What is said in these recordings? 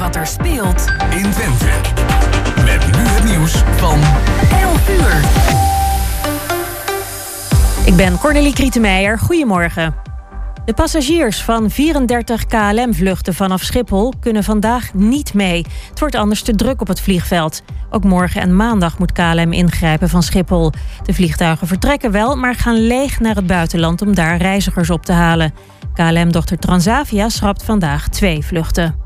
wat er speelt in Twente. Met nu het nieuws van 11 uur. Ik ben Cornelie Krietenmeijer. Goedemorgen. De passagiers van 34 KLM-vluchten vanaf Schiphol kunnen vandaag niet mee. Het wordt anders te druk op het vliegveld. Ook morgen en maandag moet KLM ingrijpen van Schiphol. De vliegtuigen vertrekken wel, maar gaan leeg naar het buitenland om daar reizigers op te halen. KLM-dochter Transavia schrapt vandaag twee vluchten.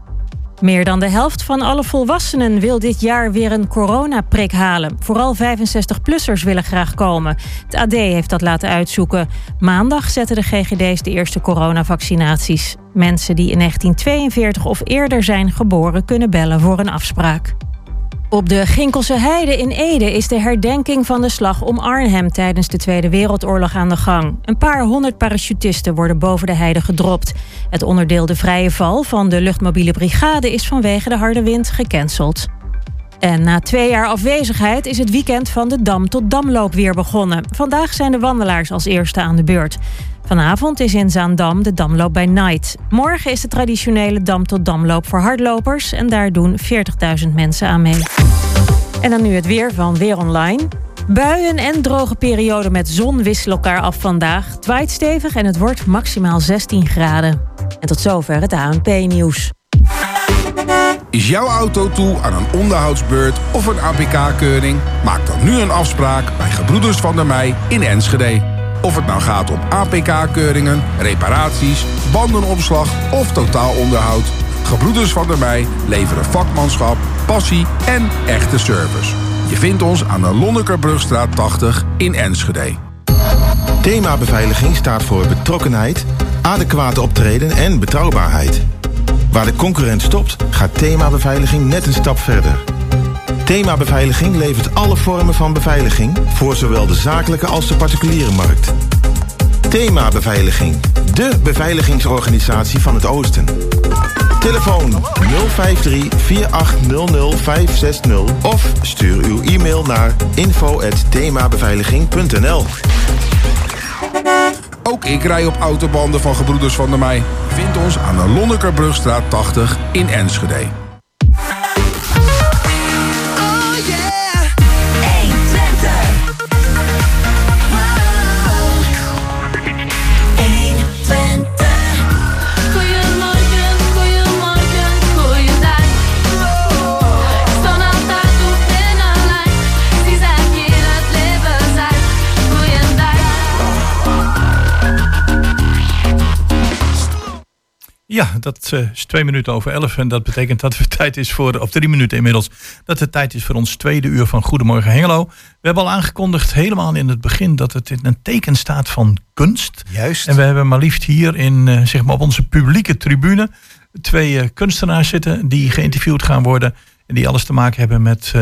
Meer dan de helft van alle volwassenen wil dit jaar weer een coronaprik halen. Vooral 65-plussers willen graag komen. Het AD heeft dat laten uitzoeken. Maandag zetten de GGD's de eerste coronavaccinaties. Mensen die in 1942 of eerder zijn geboren kunnen bellen voor een afspraak. Op de Ginkelse Heide in Ede is de herdenking van de slag om Arnhem tijdens de Tweede Wereldoorlog aan de gang. Een paar honderd parachutisten worden boven de heide gedropt. Het onderdeel de vrije val van de luchtmobiele brigade is vanwege de harde wind gecanceld. En na twee jaar afwezigheid is het weekend van de Dam tot Damloop weer begonnen. Vandaag zijn de wandelaars als eerste aan de beurt. Vanavond is in Zaandam de Damloop bij Night. Morgen is de traditionele Dam tot Damloop voor hardlopers en daar doen 40.000 mensen aan mee. En dan nu het weer van Weer Online. Buien en droge perioden met zon wisselen elkaar af vandaag. Het stevig en het wordt maximaal 16 graden. En tot zover het ANP-nieuws. Is jouw auto toe aan een onderhoudsbeurt of een APK-keuring? Maak dan nu een afspraak bij Gebroeders van der Mei in Enschede. Of het nou gaat om APK-keuringen, reparaties, bandenopslag of totaalonderhoud. Gebroeders van der Mei leveren vakmanschap, passie en echte service. Je vindt ons aan de Lonnekerbrugstraat 80 in Enschede. Thema beveiliging staat voor betrokkenheid, adequaat optreden en betrouwbaarheid. Waar de concurrent stopt, gaat thema beveiliging net een stap verder. Thema Beveiliging levert alle vormen van beveiliging voor zowel de zakelijke als de particuliere markt. Thema Beveiliging, de beveiligingsorganisatie van het Oosten. Telefoon 053-4800-560 of stuur uw e-mail naar info.themabeveiliging.nl Ook ik rij op autobanden van Gebroeders van der Mei. Vind ons aan de Lonnekerbrugstraat 80 in Enschede. Ja, dat uh, is twee minuten over elf. En dat betekent dat het tijd is voor, of drie minuten inmiddels, dat het tijd is voor ons tweede uur van Goedemorgen Hengelo. We hebben al aangekondigd helemaal in het begin dat het in een teken staat van kunst. Juist. En we hebben maar liefst hier in, uh, zeg maar op onze publieke tribune twee uh, kunstenaars zitten die geïnterviewd gaan worden. En die alles te maken hebben met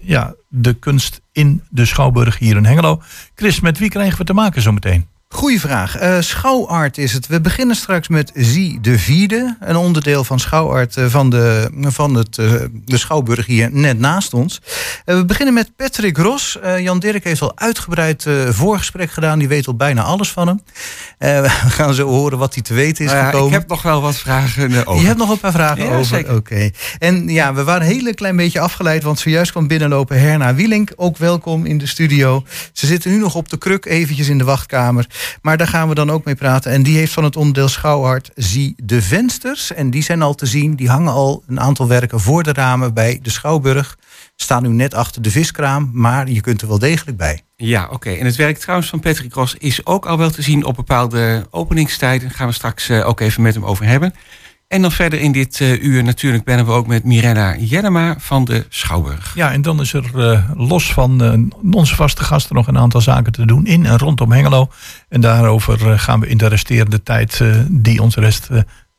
ja, de kunst in de Schouwburg hier in Hengelo. Chris, met wie krijgen we te maken zometeen? Goeie vraag. Uh, schouwart is het. We beginnen straks met Zie de Vierde. Een onderdeel van schouwart uh, van, de, van het, uh, de Schouwburg hier net naast ons. we beginnen met Patrick Ros. Jan Dirk heeft al uitgebreid voorgesprek gedaan. Die weet al bijna alles van hem. we gaan zo horen wat hij te weten is Nou gekomen. Ik heb nog wel wat vragen over. Je hebt nog een paar vragen Ja, over? Oké. En ja, we waren een hele klein beetje afgeleid. Want zojuist kwam binnenlopen Herna Wielink. Ook welkom in de studio. Ze zitten nu nog op de kruk eventjes in de wachtkamer. Maar daar gaan we dan ook mee praten. En die heeft van het onderdeel Schouwhart Zie de Vensters. En die zijn al te zien. Die hangen al een aantal werken voor de ramen bij de Schouwburg. Staan nu net achter de viskraam. Maar je kunt er wel degelijk bij. Ja, oké. En het werk trouwens van Patrick Ross is ook al wel te zien op bepaalde openingstijden. Daar gaan we straks uh, ook even met hem over hebben. En dan verder in dit uh, uur natuurlijk bellen we ook met Mirella Jellema van de Schouwburg. Ja, en dan is er uh, los van uh, onze vaste gasten nog een aantal zaken te doen in en rondom Hengelo. En daarover gaan we in de resterende tijd die ons rest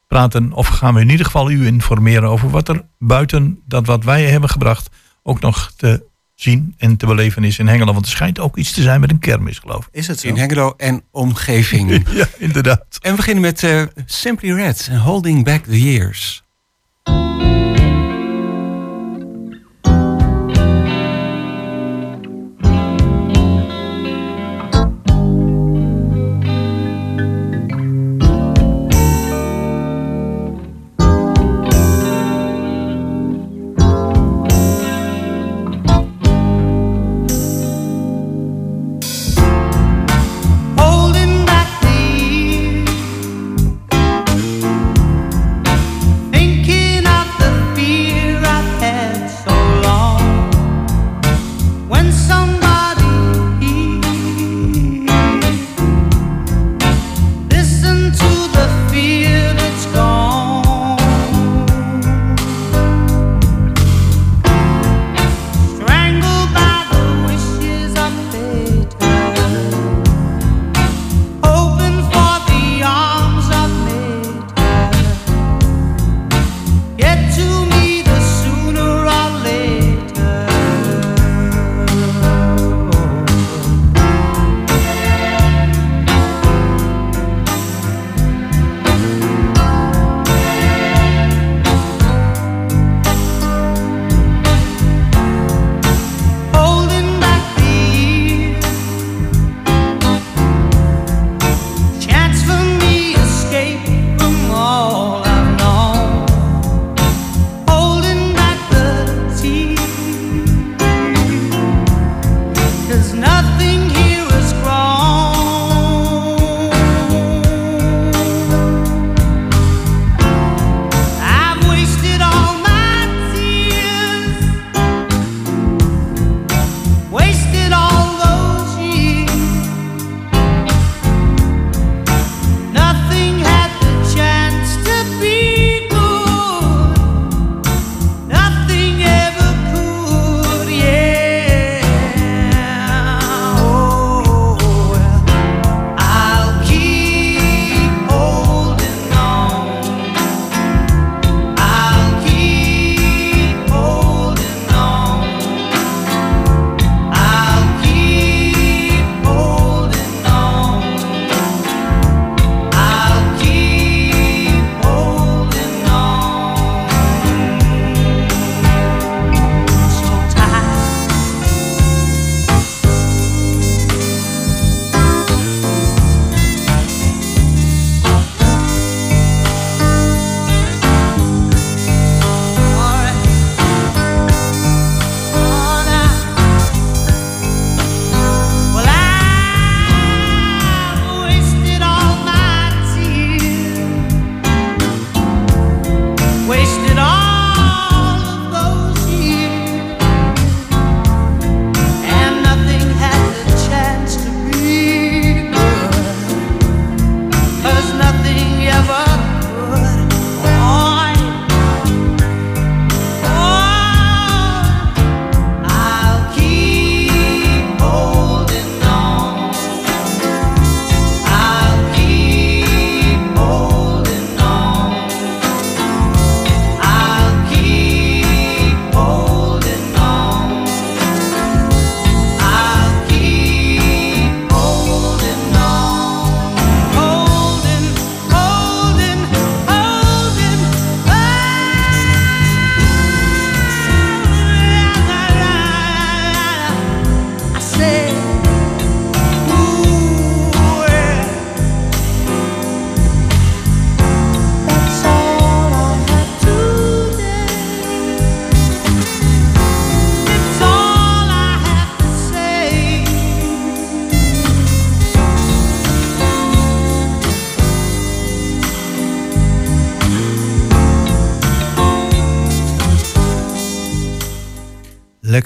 praten. Of gaan we in ieder geval u informeren over wat er buiten dat wat wij hebben gebracht ook nog te zien en te beleven is in Hengelo. Want er schijnt ook iets te zijn met een kermis, geloof ik. Is het zo? In Hengelo en omgeving. ja, inderdaad. En we beginnen met uh, Simply Red en Holding Back the Years.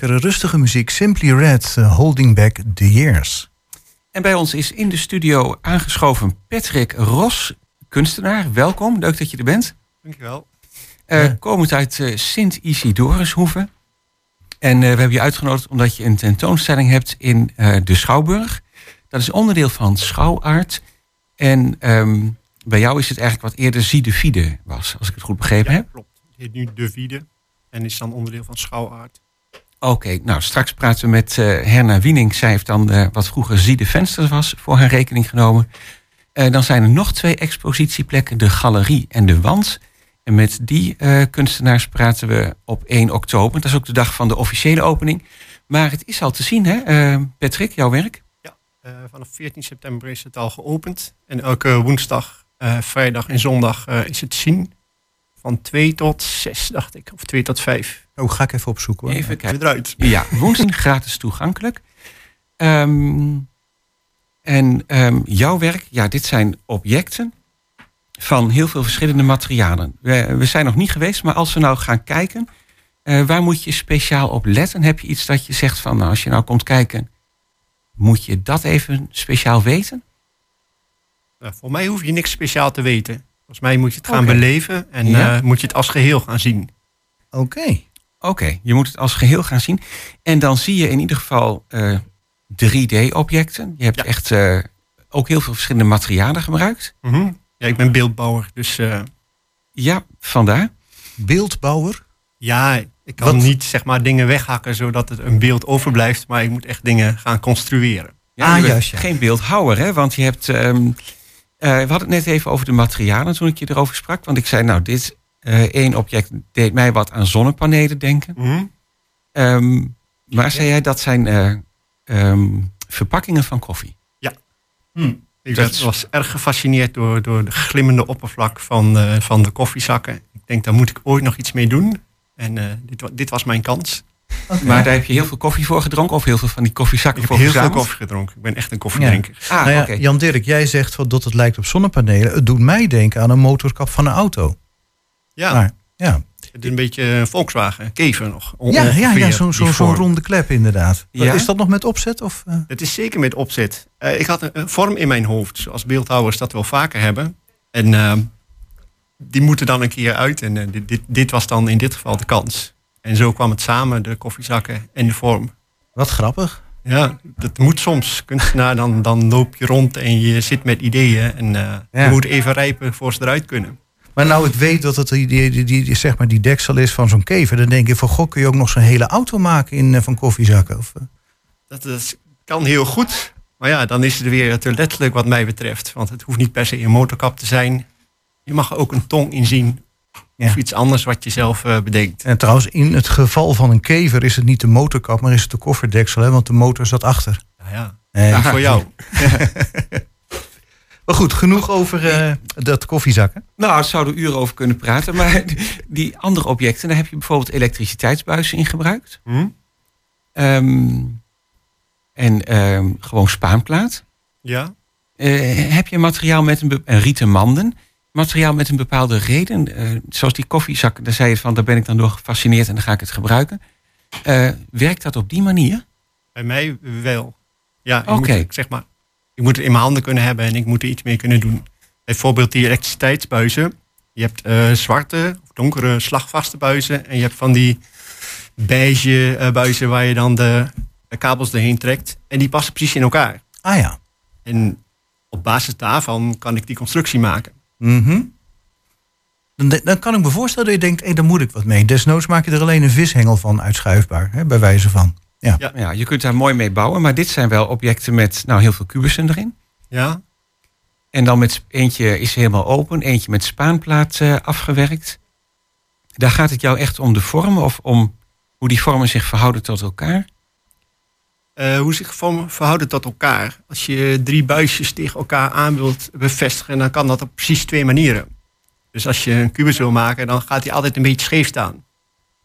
Lekkere rustige muziek. Simply Red, eh, Holding Back the Years. En bij ons is in de studio aangeschoven Patrick Ros, kunstenaar. Welkom, leuk dat je er bent. Dankjewel. Uh, Ja. Komend uit eh, Sint-Isidorushoeve. En eh, we hebben je uitgenodigd omdat je een tentoonstelling hebt in eh, de Schouwburg. Dat is onderdeel van Schouwaard. En ehm, bij jou is het eigenlijk wat eerder Zie Fide was, als ik het goed begrepen heb. klopt. Het heet nu De Wiede en is dan onderdeel van Schouwaard. Oké, nou straks praten we met eh, Herna Wiening. Zij heeft dan eh, wat vroeger Zie de Vensters was voor haar rekening genomen. Eh, dan zijn er nog twee expositieplekken, de Galerie en de Wand. En met die kunstenaars praten we op 1 oktober. Dat is ook de dag van de officiële opening. Maar het is al te zien, hè, Patrick, jouw werk? Eh, vanaf 14 september is het al geopend. En elke woensdag, vrijdag en zondag is het te zien. Van 2 tot 6, dacht ik. Of 2 tot 5. Oh, ga ik even opzoeken hoor. Even kijken. eruit. Ja, woensdag gratis toegankelijk. Ehm, en ehm, jouw werk, ja, dit zijn objecten van heel veel verschillende materialen. We, we zijn nog niet geweest, maar als we nou gaan kijken, eh, waar moet je speciaal op letten? Heb je iets dat je zegt van, nou, als je nou komt kijken, moet je dat even speciaal weten? Nou, voor mij hoef je niks speciaal te weten. Volgens mij moet je het gaan beleven en Ja. eh, moet je het als geheel gaan zien. Oké. Oké, je moet het als geheel gaan zien. En dan zie je in ieder geval eh, 3D-objecten. Je hebt Ja. echt eh, ook heel veel verschillende materialen gebruikt. Mhm. Ja, ik ben beeldbouwer, dus eh, Ja, vandaar. Beeldbouwer. ja, ik kan Wat- niet zeg maar dingen weghakken zodat het een beeld overblijft. Maar ik moet echt dingen gaan construeren. Ja, Ah, juist, ja. Geen beeldhouwer, hè? Want je hebt. ehm, eh, we hadden het net even over de materialen toen ik je erover sprak. Want ik zei, nou, dit eh, één object deed mij wat aan zonnepanelen denken. Mhm. Ehm, maar zei jij, dat zijn eh, ehm, verpakkingen van koffie. Ik Dat was, erg gefascineerd door, door de glimmende oppervlak van, eh, van de koffiezakken. Ik denk, daar moet ik ooit nog iets mee doen. En eh, dit, dit was mijn kans. Maar daar heb je heel veel koffie voor gedronken of heel veel van die koffiezakken Ik heb heel veel koffie gedronken. Ik ben echt een koffiedrinker. Ah, nou ja. Jan Dirk, jij zegt van dat het lijkt op zonnepanelen. Het doet mij denken aan een motorkap van een auto. Ja, Maar, ja, het is een beetje een Volkswagen, Kever nog. ja, ja, ja zo'n zo, ronde klep inderdaad. Ja? Is dat nog met opzet? Of, eh? Het is zeker met opzet. Eh, ik had een, vorm in mijn hoofd, zoals beeldhouwers dat wel vaker hebben. En eh, die moeten dan een keer uit. En eh, dit, dit, dit was dan in dit geval de kans. En zo kwam het samen, de koffiezakken en de vorm. Wat grappig. Ja, dat moet soms. Kunstenaar, dan, dan loop je rond en je zit met ideeën. En eh, Ja. je moet even rijpen voor ze eruit kunnen. Maar nou ik weet dat het die, die, die, zeg maar die deksel is van zo'n kever... dan denk ik van, goh, kun je ook nog zo'n hele auto maken in, eh, van koffiezakken? Of, eh? Dat is, kan heel goed. Maar ja, dan is het weer te letterlijk wat mij betreft. Want het hoeft niet per se een motorkap te zijn. Je mag er ook een tong in zien. Ja. Of iets anders wat je zelf eh, bedenkt. En trouwens, in het geval van een kever is het niet de motorkap... maar is het de kofferdeksel, hè, want de motor zat achter. Nou ja, Eh, voor jou. Maar goed, genoeg over eh, dat koffiezakken. Nou, daar zouden we uren over kunnen praten. Maar die andere objecten, daar heb je bijvoorbeeld elektriciteitsbuizen in gebruikt. Hm? Ehm, en ehm, gewoon spaanplaat. Ja. Eh, heb je materiaal met een, be- en rieten manden? Materiaal met een bepaalde reden? eh, zoals die koffiezakken, daar zei je van, daar ben ik dan door gefascineerd en dan ga ik het gebruiken. Eh, werkt dat op die manier? Bij mij wel. Ja, ik, moet, zeg maar, ik moet het in mijn handen kunnen hebben en ik moet er iets mee kunnen doen. Bijvoorbeeld die elektriciteitsbuizen. Je hebt eh, zwarte of donkere slagvaste buizen. En je hebt van die beige buizen waar je dan de, de kabels doorheen trekt. En die passen precies in elkaar. Ah ja. En op basis daarvan kan ik die constructie maken. Mhm. Dan, dan kan ik me voorstellen dat je denkt, hé, daar moet ik wat mee. Desnoods maak je er alleen een vishengel van uitschuifbaar, hè, bij wijze van. Ja. Ja. Ja, je kunt daar mooi mee bouwen, maar dit zijn wel objecten met nou, heel veel kubussen erin. Ja, En dan met eentje is helemaal open, eentje met spaanplaat eh, afgewerkt. Daar gaat het jou echt om de vormen of om hoe die vormen zich verhouden tot elkaar? Eh, hoe zich vorm- verhouden tot elkaar. Als je drie buisjes tegen elkaar aan wilt bevestigen, dan kan dat op precies twee manieren. Dus als je een kubus wil maken, dan gaat hij altijd een beetje scheef staan.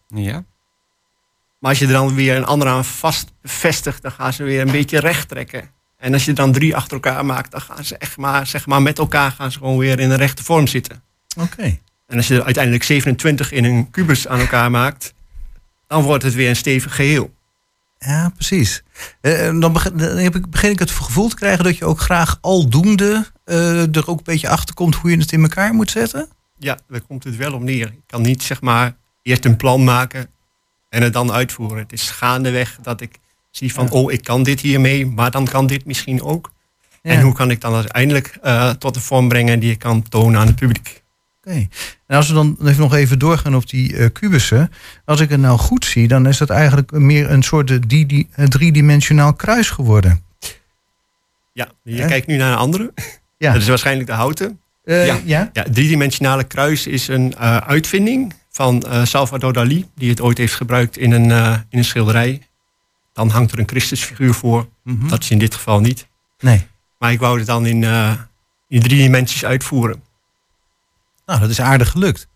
Ja. Maar als je er dan weer een andere aan vast bevestigt, dan gaan ze weer een beetje recht trekken. En als je dan drie achter elkaar maakt, dan gaan ze echt maar, zeg maar met elkaar gaan ze gewoon weer in een rechte vorm zitten. Oké. En als je er uiteindelijk 27 in een kubus aan elkaar maakt, dan wordt het weer een stevig geheel. Ja, precies. Eh, dan, begin, dan heb ik, begin ik het gevoel te krijgen dat je ook graag aldoende eh er ook een beetje achter komt hoe je het in elkaar moet zetten. Ja, daar komt het wel op neer. Ik kan niet zeg maar eerst een plan maken en het dan uitvoeren. Het is gaandeweg dat ik zie van, Ja. oh, ik kan dit hiermee, maar dan kan dit misschien ook. Ja. En hoe kan ik dan uiteindelijk eh, tot de vorm brengen die ik kan tonen aan het publiek? En als we dan even nog even doorgaan op die eh, kubussen. Als ik het nou goed zie, dan is dat eigenlijk meer een soort eh, die, die, eh, driedimensionaal kruis geworden. Ja, je kijkt nu naar een andere. Ja. Dat is waarschijnlijk de houten. Eh, Ja. ja. Ja, driedimensionale kruis is een uitvinding van Salvador Dali, die het ooit heeft gebruikt in een, in een schilderij. Dan hangt er een Christusfiguur voor. Mhm. Dat is in dit geval niet. Nee. Maar ik wou het dan in, in drie dimensies uitvoeren. Nou, dat is aardig gelukt.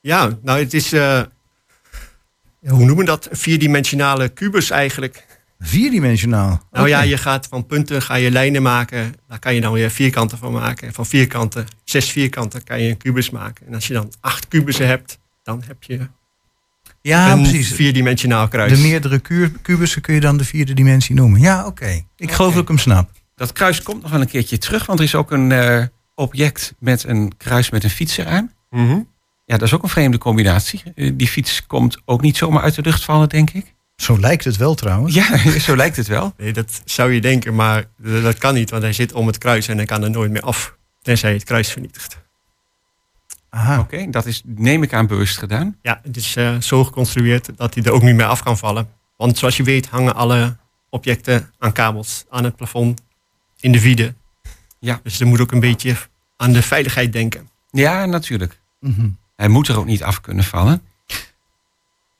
Ja, nou het is, eh, hoe noemen we dat? Een vierdimensionale kubus eigenlijk. Vierdimensionaal. Nou ja, je gaat van punten ga je lijnen maken. Daar kan je dan weer vierkanten van maken. En van vierkanten, zes vierkanten, kan je een kubus maken. En als je dan acht kubussen hebt, dan heb je Ja, een precies. vierdimensionaal kruis. De meerdere ku- kubussen kun je dan de vierde dimensie noemen. Ja, oké. Ik geloof dat ik hem snap. Dat kruis komt nog wel een keertje terug, want er is ook een eh, object met een kruis met een fiets eraan. Mhm. Ja, dat is ook een vreemde combinatie. Eh, die fiets komt ook niet zomaar uit de lucht vallen, denk ik. Zo lijkt het wel trouwens. Ja, zo lijkt het wel. Nee, dat zou je denken, maar dat kan niet, want hij zit om het kruis en hij kan er nooit meer af. Tenzij het kruis vernietigt. Aha. Oké, dat is, neem ik aan, bewust gedaan. Ja, het is eh, zo geconstrueerd dat hij er ook niet meer af kan vallen. Want zoals je weet hangen alle objecten aan kabels, aan het plafond, in de vide. Ja. Dus er moet ook een beetje aan de veiligheid denken. Ja, natuurlijk. Hij moet er ook niet af kunnen vallen.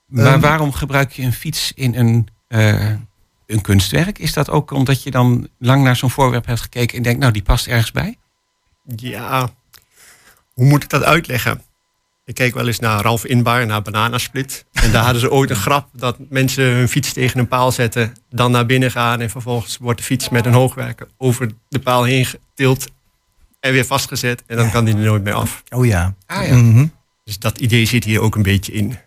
Maar Ehm. waarom gebruik je een fiets in een, eh, een kunstwerk? Is dat ook omdat je dan lang naar zo'n voorwerp hebt gekeken en denkt, nou, die past ergens bij? Ja, hoe moet ik dat uitleggen? Ik keek wel eens naar Ralf Inbar, naar Bananasplit. En daar hadden ze ooit een grap dat mensen hun fiets tegen een paal zetten, dan naar binnen gaan en vervolgens wordt de fiets met een hoogwerker over de paal heen getild en weer vastgezet en dan Ja. kan die er nooit meer af. Oh ja. Ah ja. Mhm. Dus dat idee zit hier ook een beetje in.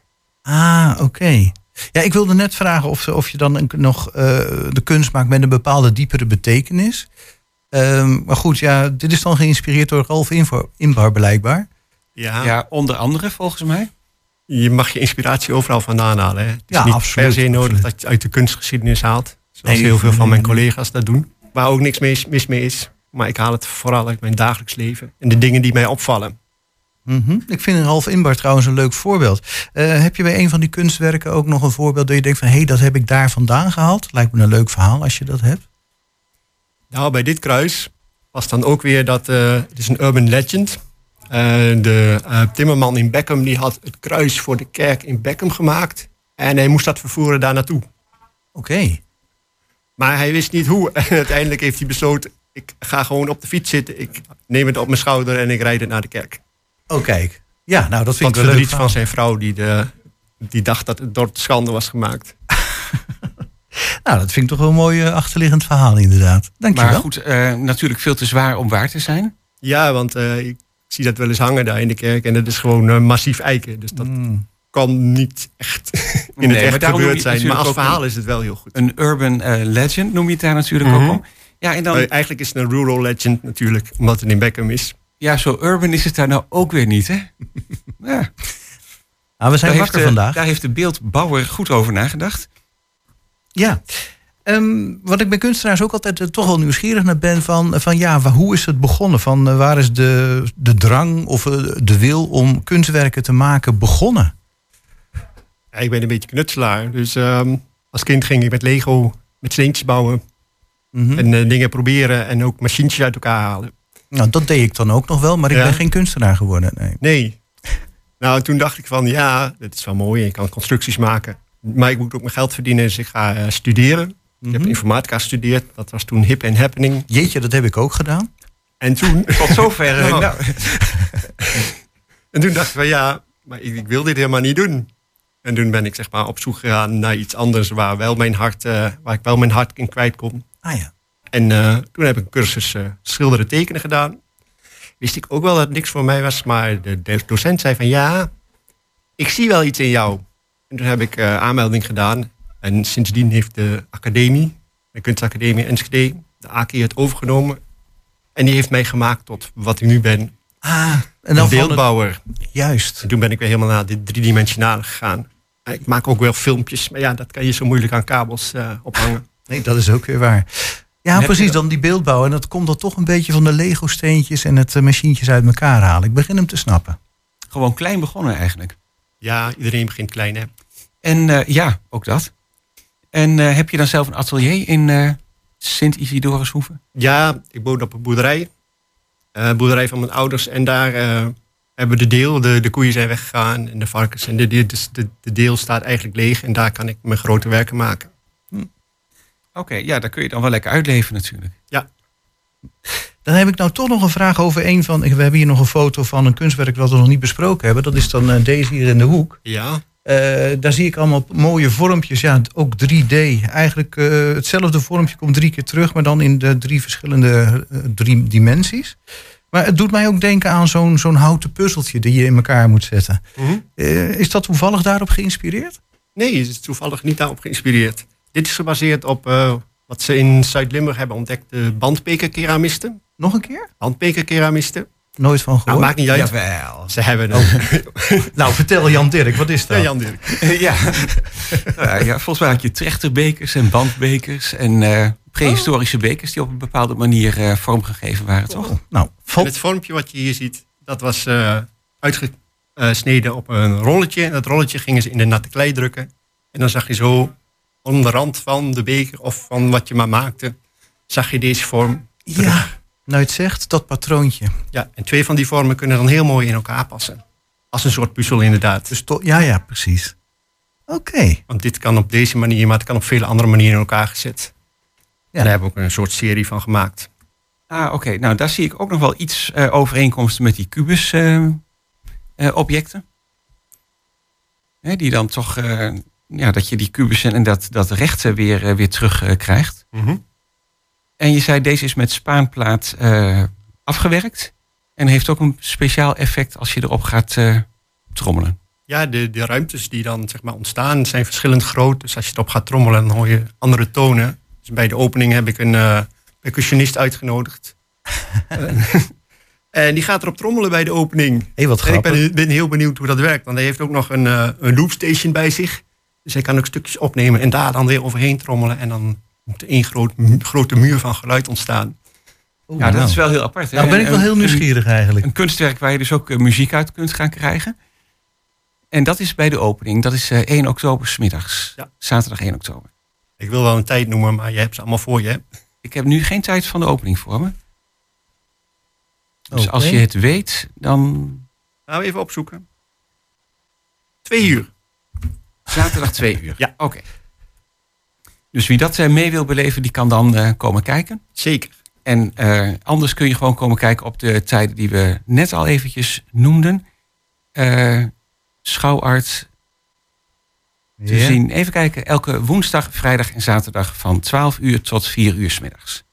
Ah, oké. Ja, ik wilde net vragen of, of je dan een- nog eh, de kunst maakt met een bepaalde diepere betekenis. Ehm, maar goed, ja, dit is dan geïnspireerd door Ralf Inbar blijkbaar. Ja, Ja, onder andere volgens mij. je mag je inspiratie overal vandaan halen. Hè. Het is Ja, niet absoluut, per se nodig absoluut. dat je het uit de kunstgeschiedenis haalt. Zoals Nee, heel veel van mijn collega's dat doen. Waar ook niks mis, mis mee is. Maar ik haal het vooral uit mijn dagelijks leven. En de dingen die mij opvallen. Mhm. Ik vind Ralf Inbar trouwens een leuk voorbeeld. Eh, heb je bij een van die kunstwerken ook nog een voorbeeld dat je denkt van hé, hey, dat heb ik daar vandaan gehaald? Lijkt me een leuk verhaal als je dat hebt. Nou, bij dit kruis was dan ook weer dat... eh, het is een urban legend. Eh, de timmerman in Beckham die had het kruis voor de kerk in Beckham gemaakt. En hij moest dat vervoeren daar naartoe. Oké. Maar hij wist niet hoe. En uiteindelijk heeft hij besloten... ik ga gewoon op de fiets zitten. Ik neem het op mijn schouder en ik rijd het naar de kerk. Oh, kijk. Ja, nou dat vind ik wel leuk. verdriet van zijn vrouw die, de, die dacht dat het door de schande was gemaakt. Nou, dat vind ik toch wel een mooi eh, achterliggend verhaal inderdaad. Dankjewel. Maar goed, eh, natuurlijk veel te zwaar om waar te zijn. Ja, want eh, ik zie dat wel eens hangen daar in de kerk. En dat is gewoon eh, massief eiken. Dus dat Mm. kan niet echt in Nee, het echt gebeurd je het zijn. Maar als verhaal is het wel heel goed. Een urban legend noem je het daar natuurlijk Mhm. ook om. Ja, en dan, Eh, eigenlijk is het een rural legend natuurlijk. Omdat het in Beckham is. ja, zo urban is het daar nou ook weer niet, hè? Ja, Nou, we zijn daar, wakker de, vandaag. daar heeft de beeldbouwer goed over nagedacht. Ja. Ehm, wat ik bij kunstenaars ook altijd eh, toch wel nieuwsgierig naar ben van, van ja, hoe is het begonnen? Van eh, waar is de, de drang of eh, de wil om kunstwerken te maken begonnen? Ja, ik ben een beetje knutselaar. Dus ehm, als kind ging ik met Lego met steentjes bouwen. Mhm. En eh, dingen proberen. En ook machientjes uit elkaar halen. Nou, dat deed ik dan ook nog wel, maar ik Ja. ben geen kunstenaar geworden. Nee. Nee. Nou, toen dacht ik van ja, dat is wel mooi. Ik kan constructies maken. Maar ik moet ook mijn geld verdienen. Dus ik ga eh, studeren. Ik heb Mhm. informatica gestudeerd. Dat was toen hip en happening. Jeetje, dat heb ik ook gedaan. En toen, Tot zover. eh, Nou. nou, en toen dacht ik van ja, maar ik, ik wil dit helemaal niet doen. En toen ben ik zeg maar op zoek gegaan naar iets anders waar, wel mijn hart, waar ik wel mijn hart in kwijt kon. Ah ja. En eh, toen heb ik een cursus eh, schilderen tekenen gedaan. Wist ik ook wel dat het niks voor mij was, maar de, de docent zei van ja, ik zie wel iets in jou. En En toen heb ik eh, aanmelding gedaan. En sindsdien heeft de academie, de kunstacademie Enschede, de AKI het overgenomen. En die heeft mij gemaakt tot wat ik nu ben. Ah, en Een het- beeldbouwer. Juist. En toen ben ik weer helemaal naar dit driedimensionale gegaan. Ik maak ook wel filmpjes, maar ja, dat kan je zo moeilijk aan kabels ophangen. Nee, dat is ook weer waar. Ja, precies. Dan die beeldbouw. En dat komt dan toch een beetje van de Lego-steentjes en het eh, machientjes uit elkaar halen. Ik begin hem te snappen. Gewoon klein begonnen eigenlijk. Ja, iedereen begint klein, hè. En eh, ja, ook dat. En eh, heb je dan zelf een atelier in eh Sint-Isidorushoeve? Ja, ik woon op een boerderij. Eh boerderij van mijn ouders. En daar eh, hebben we de deel. De, de koeien zijn weggegaan en de varkens. En de, de, dus de, de deel staat eigenlijk leeg. En daar kan ik mijn grote werken maken. Oké, ja, daar kun je dan wel lekker uitleven natuurlijk. Dan heb ik nou toch nog een vraag over een van... We hebben hier nog een foto van een kunstwerk wat we nog niet besproken hebben. Dat is dan eh, deze hier in de hoek. Ja, Eh, daar zie ik allemaal mooie vormpjes. Ja, ook 3D. Eigenlijk eh, hetzelfde vormpje komt drie keer terug, maar dan in de drie verschillende drie dimensies. Maar het doet mij ook denken aan zo'n zo'n houten puzzeltje die je in elkaar moet zetten. Mhm. Is dat toevallig daarop geïnspireerd? Nee, het is toevallig niet daarop geïnspireerd. Dit is gebaseerd op eh, wat ze in Zuid-Limburg hebben ontdekt. De bandbekerkeramisten. Nog een keer? Bandbekerkeramisten. Nooit van Nou, gehoord. maakt niet uit. Jawel. Ze hebben het. Nou, vertel Jan Dirk, wat is dat? Ja, Jan Dirk. ja. ja, ja, volgens mij had je trechterbekers en bandbekers en eh, prehistorische bekers die op een bepaalde manier eh, vormgegeven waren, toch? Oh, nou, het vormpje wat je hier ziet, dat was eh, uitgesneden op een rolletje. En dat rolletje gingen ze in de natte klei drukken. En dan zag je zo om de rand van de beker of van wat je maar maakte, zag je deze vorm. ja, nou het zegt, dat patroontje. Ja, en twee van die vormen kunnen dan heel mooi in elkaar passen. Als een soort puzzel inderdaad. Dus to- ja, ja, precies. Oké. Want dit kan op deze manier, maar het kan op vele andere manieren in elkaar gezet. Ja. En daar hebben we ook een soort serie van gemaakt. Ah, oké. Nou, daar zie ik ook nog wel iets eh, overeenkomsten met die kubus eh, eh, objecten. Hè, die dan toch, eh, ja, dat je die kubussen en dat, dat rechte weer, eh, weer terug eh, krijgt. En je zei, deze is met spaanplaat eh, afgewerkt. En heeft ook een speciaal effect als je erop gaat eh, trommelen. Ja, de, de ruimtes die dan zeg maar, ontstaan zijn verschillend groot. Dus als je erop gaat trommelen, dan hoor je andere tonen. Dus bij de opening heb ik een eh, percussionist uitgenodigd. en die gaat erop trommelen bij de opening. Hé, wat En ik ben, ben heel benieuwd hoe dat werkt. Want hij heeft ook nog een, eh, een loopstation bij zich. Dus hij kan ook stukjes opnemen en daar dan weer overheen trommelen. En dan moet er één groot, grote muur van geluid ontstaan. Ja, dat nou. is wel heel apart. hè? Nou ben ik wel heel nieuwsgierig eigenlijk. Een kunstwerk waar je dus ook eh, muziek uit kunt gaan krijgen. En dat is bij de opening. Dat is eh, 1 oktober smiddags. Ja. Zaterdag 1 oktober. Ik wil wel een tijd noemen, maar je hebt ze allemaal voor je. hè? Ik heb nu geen tijd van de opening voor me. Dus als je het weet, dan Nou, even opzoeken. Twee uur. Zaterdag 2 uur. Ja. Oké. Dus wie dat eh, mee wil beleven, die kan dan eh, komen kijken. Zeker. En eh, anders kun je gewoon komen kijken op de tijden die we net al eventjes noemden. Schouwart te Ja. zien. Even kijken, elke woensdag, vrijdag en zaterdag van 12 uur tot 4 uur 's middags.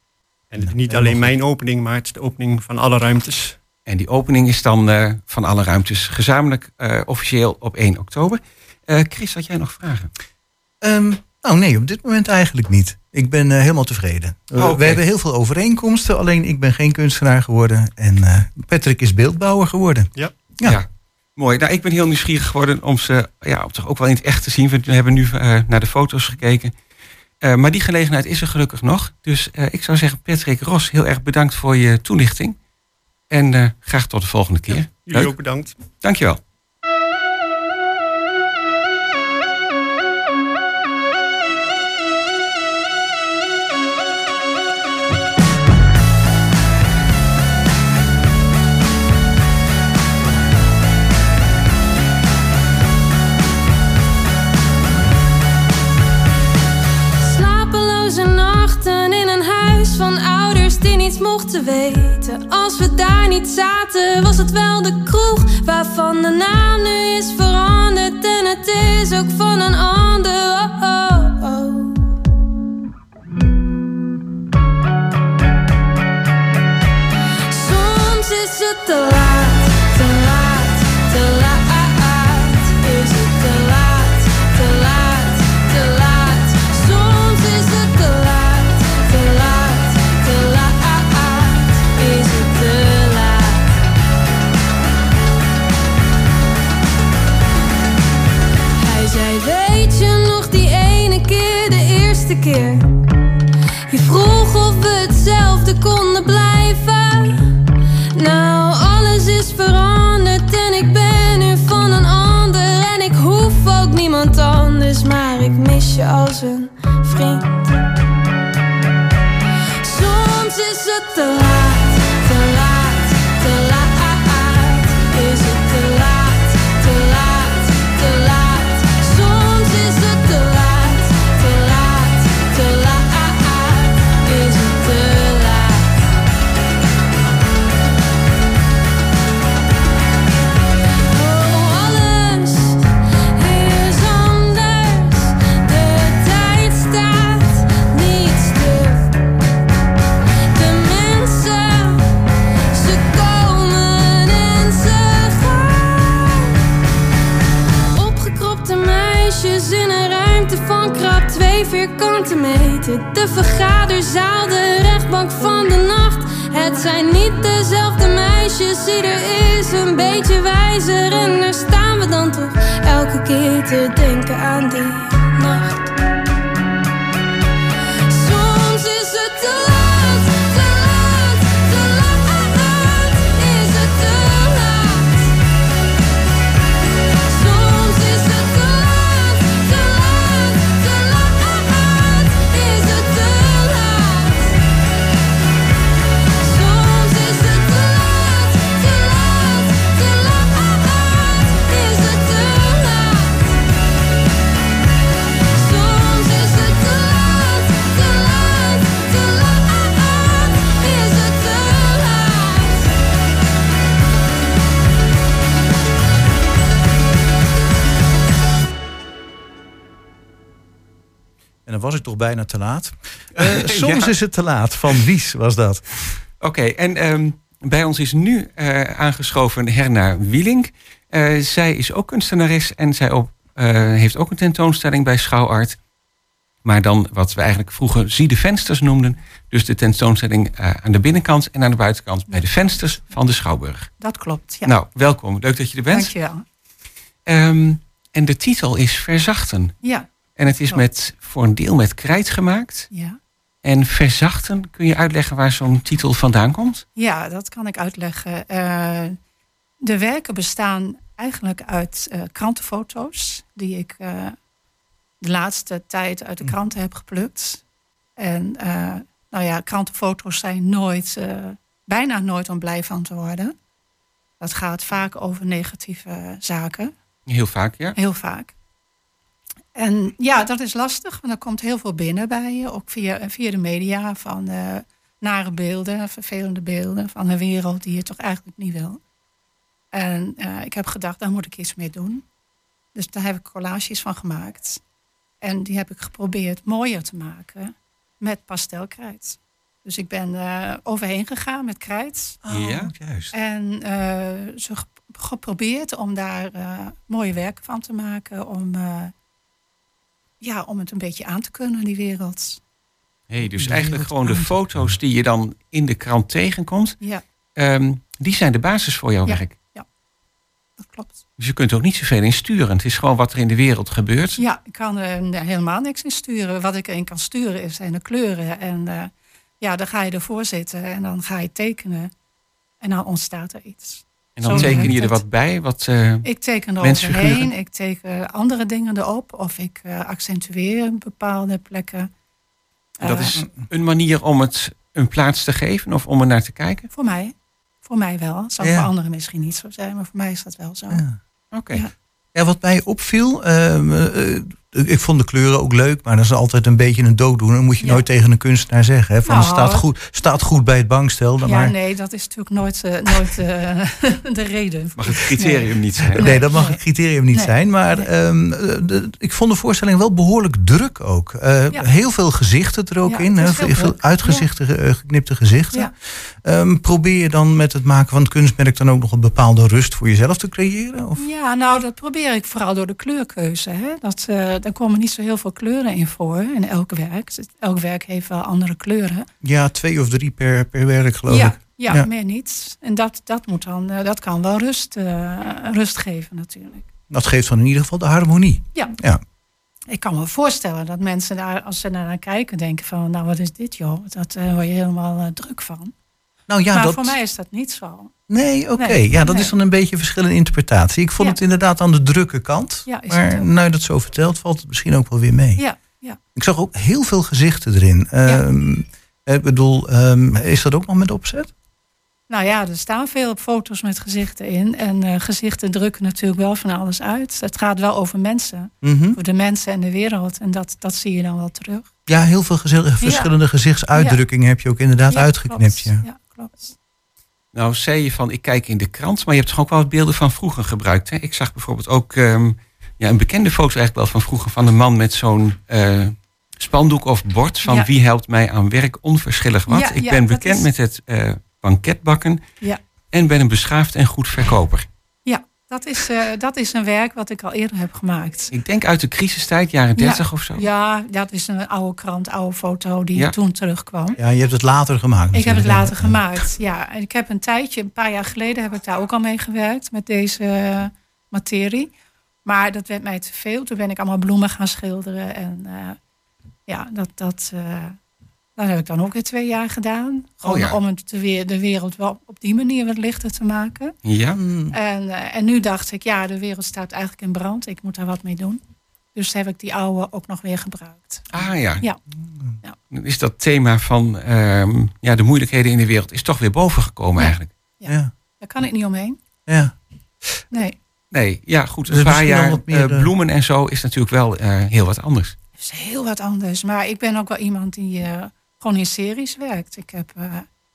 En het is niet alleen mijn opening, maar het is de opening van alle ruimtes. En die opening is dan van alle ruimtes gezamenlijk officieel op 1 oktober. Eh, Chris, had jij nog vragen? Ehm, nou nee, op dit moment eigenlijk niet. Ik ben eh, helemaal tevreden. Oh. We hebben heel veel overeenkomsten, alleen ik ben geen kunstenaar geworden. En eh, Patrick is beeldbouwer geworden. Ja. Ja. Mooi. Nou, ik ben heel nieuwsgierig geworden om ze ja, om toch ook wel in het echt te zien. We hebben nu eh, naar de foto's gekeken. Eh, maar die gelegenheid is er gelukkig nog. Dus eh, ik zou zeggen, Patrick Ros, heel erg bedankt voor je toelichting. En eh, graag tot de volgende keer. Jullie Leuk. ook bedankt. Dankjewel. Mochten weten. Als we daar niet zaten, was het wel de kroeg waarvan de naam nu is veranderd. En het is ook van een ander. Oh, oh, oh. Soms te te te. Is het te laat, Je vroeg of we hetzelfde konden blijven. Nou, alles is veranderd en ik ben nu van een ander. En ik hoef ook niemand anders, maar ik mis je als een vriend. Soms is het te laat, De vergaderzaal, de rechtbank van de nacht. Het zijn niet dezelfde meisjes, ieder is een beetje wijzer. En daar staan we dan toch elke keer te denken aan die nacht. En dan was ik toch bijna te laat. Eh, soms Ja. is het te laat. Van Wies was dat. Oké, en ehm, bij ons is nu eh, aangeschoven Herna Wieling. Eh, zij is ook kunstenares en zij op, eh, heeft ook een tentoonstelling bij Schouwart. Maar dan wat we eigenlijk vroeger zie de vensters noemden. Dus de tentoonstelling eh, aan de binnenkant en aan de buitenkant bij de vensters van de Schouwburg. Dat klopt, ja. Nou, welkom. Leuk dat je er bent. Dankjewel. Ehm, en de titel is Verzachten. Ja, En het is Klopt. met, voor een deel met krijt gemaakt. ja. En verzachten, kun je uitleggen waar zo'n titel vandaan komt? ja, dat kan ik uitleggen. Eh, de werken bestaan eigenlijk uit eh, krantenfoto's... die ik eh, de laatste tijd uit de kranten heb geplukt. En nou ja, krantenfoto's zijn nooit, bijna nooit om blij van te worden. Dat gaat vaak over negatieve zaken. Heel vaak, ja. Heel vaak. En ja, dat is lastig, want er komt heel veel binnen bij je. Ook via, via de media van eh, nare beelden, vervelende beelden van een wereld die je toch eigenlijk niet wil. En eh, ik heb gedacht, daar moet ik iets mee doen. Dus daar heb ik collages van gemaakt. En die heb ik geprobeerd mooier te maken met pastelkrijt. Dus ik ben eh, overheen gegaan met krijt. Ja. juist. En zo gep- geprobeerd om daar mooie werken van te maken. Om, ja, om het een beetje aan te kunnen, die wereld. Hey, dus eigenlijk gewoon de foto's die je dan in de krant tegenkomt, Ja, ehm, die zijn de basis voor jouw Ja. werk. dat klopt. Dus je kunt er ook niet zoveel in sturen. Het is gewoon wat er in de wereld gebeurt. Ja, ik kan er helemaal niks in sturen. Wat ik erin kan sturen is zijn de kleuren. En eh, ja, dan ga je ervoor zitten en dan ga je tekenen. En dan ontstaat er iets. En dan teken je er het. wat bij. Wat, eh, Ik teken er overheen, ik teken andere dingen erop. Of ik eh, accentueer bepaalde plekken. dat Eh, is een manier om het een plaats te geven of om er naar te kijken. Voor mij. Voor mij wel. Het zal Ja. voor anderen misschien niet zo zijn, maar voor mij is dat wel zo. Ja. Oké. Ja. Ja, wat mij opviel, ehm, eh, eh, ik vond de kleuren ook leuk, maar dat is altijd een beetje een dooddoener. Dat moet je Ja. nooit tegen een kunstenaar zeggen. Hè, van, Nou, het staat goed, staat goed bij het bankstel. dan Ja, maar, nee, dat is natuurlijk nooit, eh, nooit eh, de reden. Mag het criterium niet zijn. Nee, dat mag Nee. een criterium niet Nee. zijn. Maar Nee. ehm, de, ik vond de voorstelling wel behoorlijk druk ook. Eh, Ja. Heel veel gezichten er ook Ja, in. het hè, veel, veel eh, geknipte gezichten. Ja. Ehm, probeer je dan met het maken van het kunstmerk dan ook nog een bepaalde rust voor jezelf te creëren? Of? Ja, nou, dat probeer ik vooral door de kleurkeuze. Hè? Dat, eh daar komen niet zo heel veel kleuren in voor in elk werk. Dus Elk werk heeft wel andere kleuren. Ja, twee of drie per, per werk geloof ja, ik. ja, Ja. meer niet. En dat, dat, moet dan, eh, dat kan wel rust, eh, rust geven natuurlijk. Dat geeft dan in ieder geval de harmonie. Ja. Ja. Ik kan me voorstellen dat mensen daar, als ze daar naar kijken, denken van, nou wat is dit joh? Dat uh, word je helemaal uh, druk van. Nou ja, maar dat... voor mij is dat niet zo. Nee, oké. Nee, ja, dat nee. is dan een beetje verschillende interpretatie. Ik vond Ja. het inderdaad aan de drukke kant. Ja, maar nu je dat zo vertelt, valt het misschien ook wel weer mee. Ja, ja. Ik zag ook heel veel gezichten erin. Ehm, Ik bedoel, ehm, is dat ook nog met opzet? Nou ja, er staan veel foto's met gezichten in. En eh, gezichten drukken natuurlijk wel van alles uit. Het gaat wel over mensen. Mhm. Over de mensen en de wereld. En dat, dat zie je dan wel terug. Ja, heel veel verschillende gezichtsuitdrukkingen heb je ook inderdaad uitgeknipt. klopt. Ja, klopt. Nou, zei je van, ik kijk in de krant, maar je hebt toch ook wel wat beelden van vroeger gebruikt. Hè? Ik zag bijvoorbeeld ook ehm, ja, een bekende foto eigenlijk wel van vroeger van een man met zo'n eh, spandoek of bord van Ja. wie helpt mij aan werk onverschillig wat. Ja, ik ben bekend is- met het eh, banketbakken Ja. en ben een beschaafd en goed verkoper. Dat is, eh, dat is een werk wat ik al eerder heb gemaakt. Ik denk uit de crisistijd, jaren 30 ja, of zo. Ja, dat is een oude krant, oude foto die Ja. toen terugkwam. Ja, je hebt het later gemaakt. Ik heb het later gemaakt, ja. En ik heb een tijdje, een paar jaar geleden, heb ik daar ook al mee gewerkt met deze eh, materie. Maar dat werd mij te veel. Toen ben ik allemaal bloemen gaan schilderen. En eh, ja, dat, dat, eh, dat heb ik dan ook weer twee jaar gedaan. Gewoon ja. om het de, weer- de wereld wel op die manier wat lichter te maken. Ja. Hmm. En, eh, en nu dacht ik, ja, de wereld staat eigenlijk in brand. Ik moet daar wat mee doen. Dus heb ik die oude ook nog weer gebruikt. Ah ja. Ja. Dan is dat thema van ehm, ja, de moeilijkheden in de wereld is toch weer bovengekomen Ja. eigenlijk. Ja, Daar kan ik niet omheen. ja. Nee. Nee, ja goed. Een dan jaar bloemen en zo is natuurlijk wel eh, heel wat anders. Het is heel wat anders. Maar ik ben ook wel iemand die eh, gewoon in series werkt. Ik heb eh,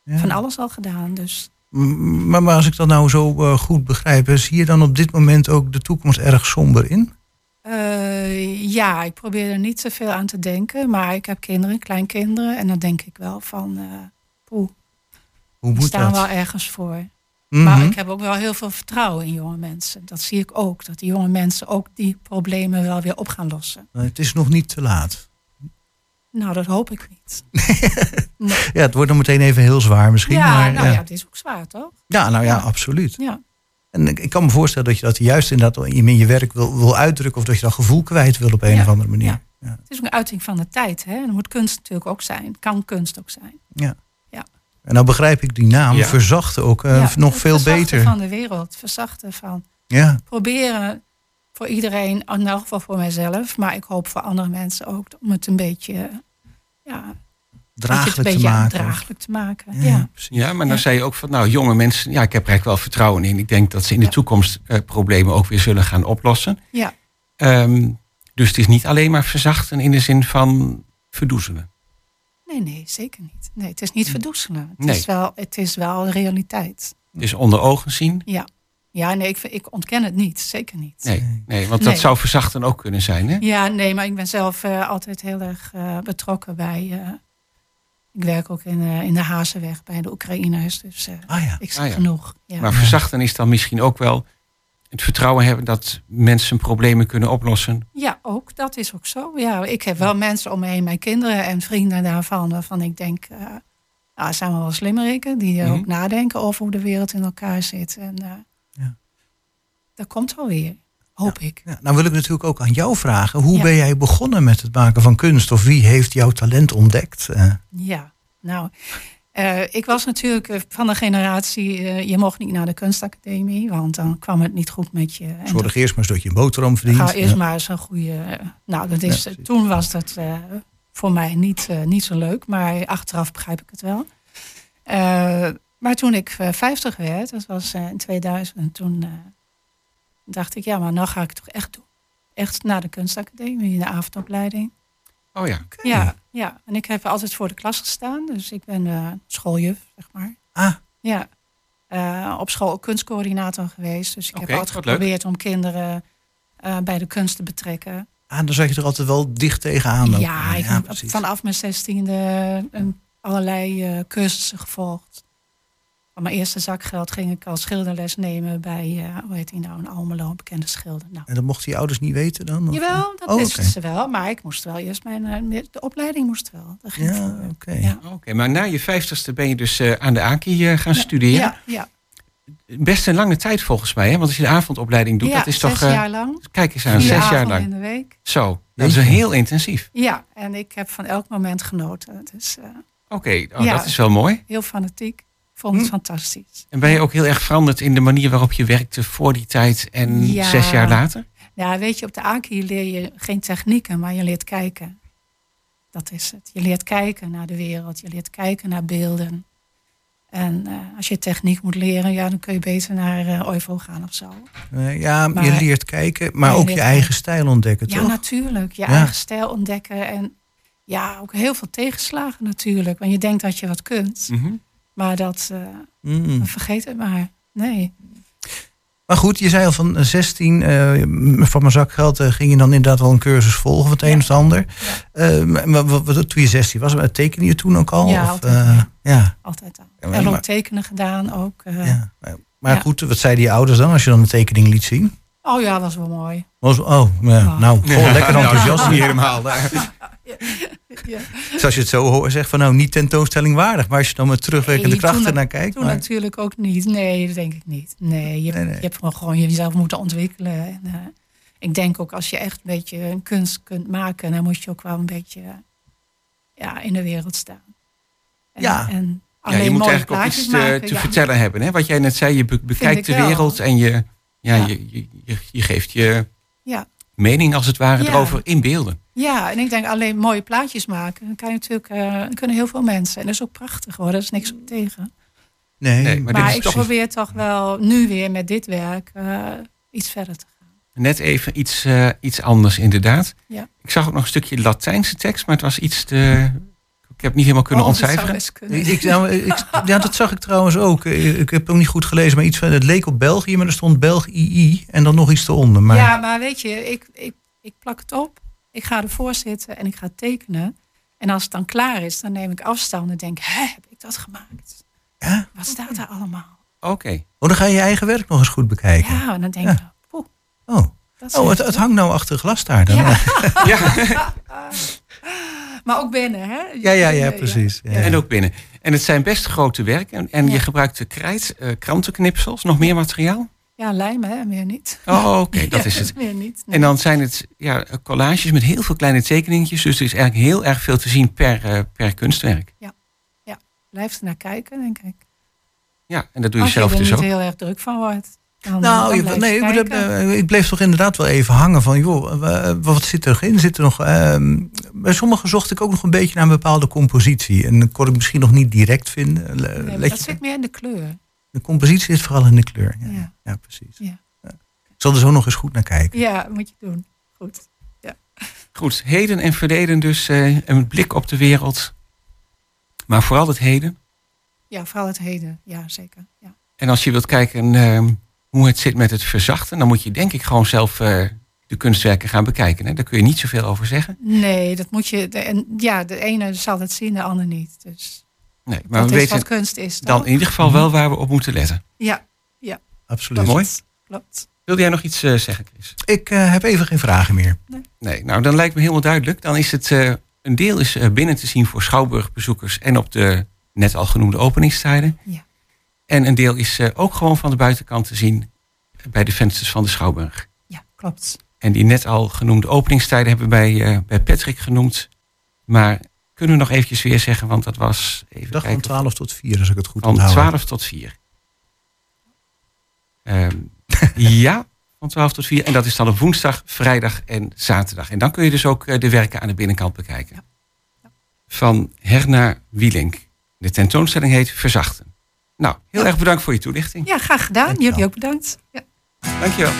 Ja. van alles al gedaan. Dus Maar, maar als ik dat nou zo eh, goed begrijp, zie je dan op dit moment ook de toekomst erg somber in? eh, ja, ik probeer er niet zoveel aan te denken. Maar ik heb kinderen, kleinkinderen. En dan denk ik wel van, eh poeh, Hoe die moet staan dat? wel ergens voor. Mhm. Maar ik heb ook wel heel veel vertrouwen in jonge mensen. Dat zie ik ook. Dat die jonge mensen ook die problemen wel weer op gaan lossen. Het is nog niet te laat. Nou, dat hoop ik niet. Ja, het wordt dan meteen even heel zwaar misschien. ja, maar, nou ja. ja, het is ook zwaar, toch? Ja, nou ja, Ja. absoluut. Ja. En ik, ik kan me voorstellen dat je dat juist inderdaad in je werk wil, wil uitdrukken... of dat je dat gevoel kwijt wil op een Ja, of andere manier. ja. Ja. Het is ook een uiting van de tijd. Hè? En dat moet kunst natuurlijk ook zijn. Kan kunst ook zijn. En nou begrijp ik die naam, Ja. verzachten ook eh, Ja, nog veel verzachten beter. van de wereld. Verzachten van Ja, proberen voor iedereen, in elk geval voor mijzelf, maar ik hoop voor andere mensen ook, om het een beetje, ja, het draaglijk een te maken. draaglijk te maken. Ja, Ja. maar dan Ja. zei je ook van, nou, jonge mensen, ja, ik heb er eigenlijk wel vertrouwen in. Ik denk dat ze in de Ja. toekomst eh, problemen ook weer zullen gaan oplossen. Ja. Ehm, dus het is niet alleen maar verzachten in de zin van verdoezelen. Nee, nee, zeker niet. Nee, het is niet verdoezelen. Het, Nee. is, wel, het is wel realiteit. Dus onder ogen zien. Ja, ja nee, ik, ik ontken het niet. Zeker niet. Nee, nee want Nee. dat zou verzachten ook kunnen zijn. Hè? Ja, nee, maar ik ben zelf eh, altijd heel erg eh, betrokken bij. eh, ik werk ook in, eh, in de Hazenweg bij de Oekraïners. Dus eh, Ah ja. ik zie Ah, ja. genoeg. Ja. Maar verzachten is dan misschien ook wel het vertrouwen hebben dat mensen problemen kunnen oplossen. ja, ook. Dat is ook zo. Ja, ik heb wel mensen om me heen, mijn kinderen en vrienden daarvan, waarvan ik denk, eh nou, zijn wel wel slimmeriken, die eh, Mhm. ook nadenken over hoe de wereld in elkaar zit. En eh. Dat komt wel weer, hoop ik. Ja, nou wil ik natuurlijk ook aan jou vragen. Hoe Ja. ben jij begonnen met het maken van kunst? Of wie heeft jouw talent ontdekt? Eh, Ja, nou, eh, ik was natuurlijk eh, van de generatie, je mocht niet naar de kunstacademie, want dan kwam het niet goed met je. Zorg eerst maar eens dat je een boterham verdient. Ga eerst maar eens een goede. Nou, dat is, toen was dat voor mij niet, niet zo leuk, maar achteraf begrijp ik het wel. Maar toen ik eh, 50 werd, dat was in 2000, toen dacht ik, ja, maar nou ga ik het toch echt doen. Echt naar de kunstacademie, de avondopleiding. Oh ja. Ja, ja, en ik heb altijd voor de klas gestaan, dus ik ben eh, schooljuf, zeg maar. Ah, Ja, Eh, op school ook kunstcoördinator geweest. Dus ik heb altijd leuk. geprobeerd om kinderen eh, bij de kunst te betrekken. ah, dan zat je er altijd wel dicht tegenaan. ook. ja, ik heb vanaf mijn zestiende een- allerlei cursussen gevolgd. Van mijn eerste zakgeld ging ik al schilderles nemen bij, eh, hoe heet die nou, een Almelo, een bekende schilder. Nou, En dat mochten je ouders niet weten dan? of? jawel, dat Oh, wisten ze wel. Maar ik moest wel eerst mijn, eh, de opleiding moest wel. Dat ging Ja, voor. oké. Ja. Oké, maar na je vijftigste ben je dus eh, aan de AKI eh, gaan studeren. Ja, ja. best een lange tijd volgens mij. Hè? Want als je de avondopleiding doet, ja, dat is zes toch... eh, jaar lang. Kijk eens aan, Vier zes jaar avonden in lang. de week. Zo, dat is heel intensief. Ja, en ik heb van elk moment genoten. Eh, Oké, oh, Ja. dat is wel mooi. heel fanatiek. Ik vond het Hm. fantastisch. En ben je ook heel erg veranderd in de manier waarop je werkte voor die tijd en Ja. zes jaar later? Ja, weet je, op de AKI leer je geen technieken, maar je leert kijken. Dat is het. Je leert kijken naar de wereld. Je leert kijken naar beelden. En eh, als je techniek moet leren, ja, dan kun je beter naar eh OIVO gaan of zo. Ja, Maar- je leert kijken, maar Ja, je ook je eigen kijken. stijl ontdekken, Ja, toch? natuurlijk. Je Ja. eigen stijl ontdekken. En ja, ook heel veel tegenslagen natuurlijk. Want je denkt dat je wat kunt. Mhm. Maar dat, eh, Mm. vergeet het maar. Nee. Maar goed, je zei al van 16, eh, van mijn zakgeld eh, ging je dan inderdaad wel een cursus volgen of het een of het ander. Eh, maar wat, toen je 16 was, eh, tekende je toen ook al? Ja, of, altijd, eh, ja. Altijd al. Ja, maar- En ook maar- tekenen gedaan ook. eh. ja. Maar Ja. goed, wat zeiden je ouders dan als je dan een tekening liet zien? Oh ja, was wel mooi. Was, oh, ja, Ja. nou, goh, lekker Nou, enthousiast. niet helemaal. daar. Ja. Dus als je het zo hoort, zeg van nou, niet tentoonstelling waardig. Maar als je dan met terugwerkende Nee, krachten toen- naar kijkt. Toen maar- natuurlijk ook niet. Nee, dat denk ik niet. Nee, je, Nee, nee. je hebt gewoon, gewoon jezelf moeten ontwikkelen. En, eh, ik denk ook als je echt een beetje een kunst kunt maken, dan moet je ook wel een beetje ja, in de wereld staan. En, Ja. En Ja, je moet mooie eigenlijk ook iets te, maken, te ja. vertellen hebben. Hè? Wat jij net zei, je be- bekijkt de wel. wereld en je, ja, je, je, je geeft je Ja. Mening als het ware Ja. erover in beelden. Ja, en ik denk alleen mooie plaatjes maken. Dan kan je natuurlijk, eh, kunnen heel veel mensen. En dat is ook prachtig hoor, daar is niks op tegen. Nee, Nee, maar Maar, dit is ik toch probeer toch wel nu weer met dit werk eh, iets verder te gaan. net even iets, eh, iets anders inderdaad. Ja. Ik zag ook nog een stukje Latijnse tekst, maar het was iets te... Ik heb het niet helemaal kunnen Oh, ontcijferen. kunnen. Ik, ik, nou, ik- ja, dat zag ik trouwens ook. Ik, heb ook niet goed gelezen, maar iets van het leek op België, maar er stond Belg II en dan nog iets eronder. Maar Ja, maar weet je, ik, ik, ik plak het op. Ik ga ervoor zitten en ik ga tekenen. En als het dan klaar is, dan neem ik afstand en denk, hè, heb ik dat gemaakt? Ja? Wat staat daar allemaal? Oké. oh, dan ga je je eigen werk nog eens goed bekijken. Ja, en dan denk ik, poeh, Oh, oh het, het hangt nou achter glas daar. Dan. Ja. Ja, Maar ook binnen, hè? ja, ja, ja, precies. Ja. en ook binnen. En het zijn best grote werken. En, je Ja. gebruikt de krijt, eh, krantenknipsels, nog meer materiaal? Ja, lijm, hè? Meer niet. Oh, oké, dat Ja, is het. Meer niet. nee. En dan zijn het ja, collages met heel veel kleine tekeningetjes. Dus er is eigenlijk heel erg veel te zien per, eh, per kunstwerk. Blijf er naar kijken, denk ik. Ja, en dat doe je Als je zelf er dus niet ook. heel erg druk van wordt. Dan, Nou, dan je- blijf nee, eh, ik bleef toch inderdaad wel even hangen van, joh, eh, wat zit er nog in? Zit er nog, ehm, bij sommigen zocht ik ook nog een beetje naar een bepaalde compositie. En dat kon ik misschien nog niet direct vinden. Le- Nee, maar let dat je- zit meer in de kleur. de compositie is vooral in de kleur. Ja, Ja. ja. precies. Ja. Ja. Ik zal er zo nog eens goed naar kijken. Ja, moet je doen. Goed. Goed, heden en verleden dus eh, een blik op de wereld. Maar vooral het heden. Ja, vooral het heden. Ja, zeker. Ja. En als je wilt kijken ehm, hoe het zit met het verzachten... dan moet je denk ik gewoon zelf eh, de kunstwerken gaan bekijken. Hè? Daar kun je niet zoveel over zeggen. Nee, dat moet je. De, en, ja, de ene zal het zien, de ander niet. Dus Nee, maar dat we is weten wat kunst is. dan in ieder geval wel waar we op moeten letten. Ja, Absoluut. klopt. Mooi. Klopt. Wilde jij nog iets eh, zeggen, Chris? Ik eh, heb even geen vragen meer. Nee, nou dan lijkt me helemaal duidelijk. Dan is het eh, een deel is eh, binnen te zien voor schouwburgbezoekers en op de net al genoemde openingstijden. Ja. En een deel is eh, ook gewoon van de buitenkant te zien bij de vensters van de schouwburg. Ja, klopt. En die net al genoemde openingstijden hebben we bij, eh, bij Patrick genoemd. Maar kunnen we nog eventjes weer zeggen, want dat was even dacht van kijken, 12 tot 4, als ik het goed van onthoud. 12 tot 4. Ehm, ja, van 12 tot 4. En dat is dan op woensdag, vrijdag en zaterdag. En dan kun je dus ook eh, de werken aan de binnenkant bekijken. Van Herna Wielink. De tentoonstelling heet Verzachten. Nou, heel erg bedankt voor je toelichting. Ja, graag gedaan. Dankjewel. Jullie ook bedankt. Ja. Dankjewel.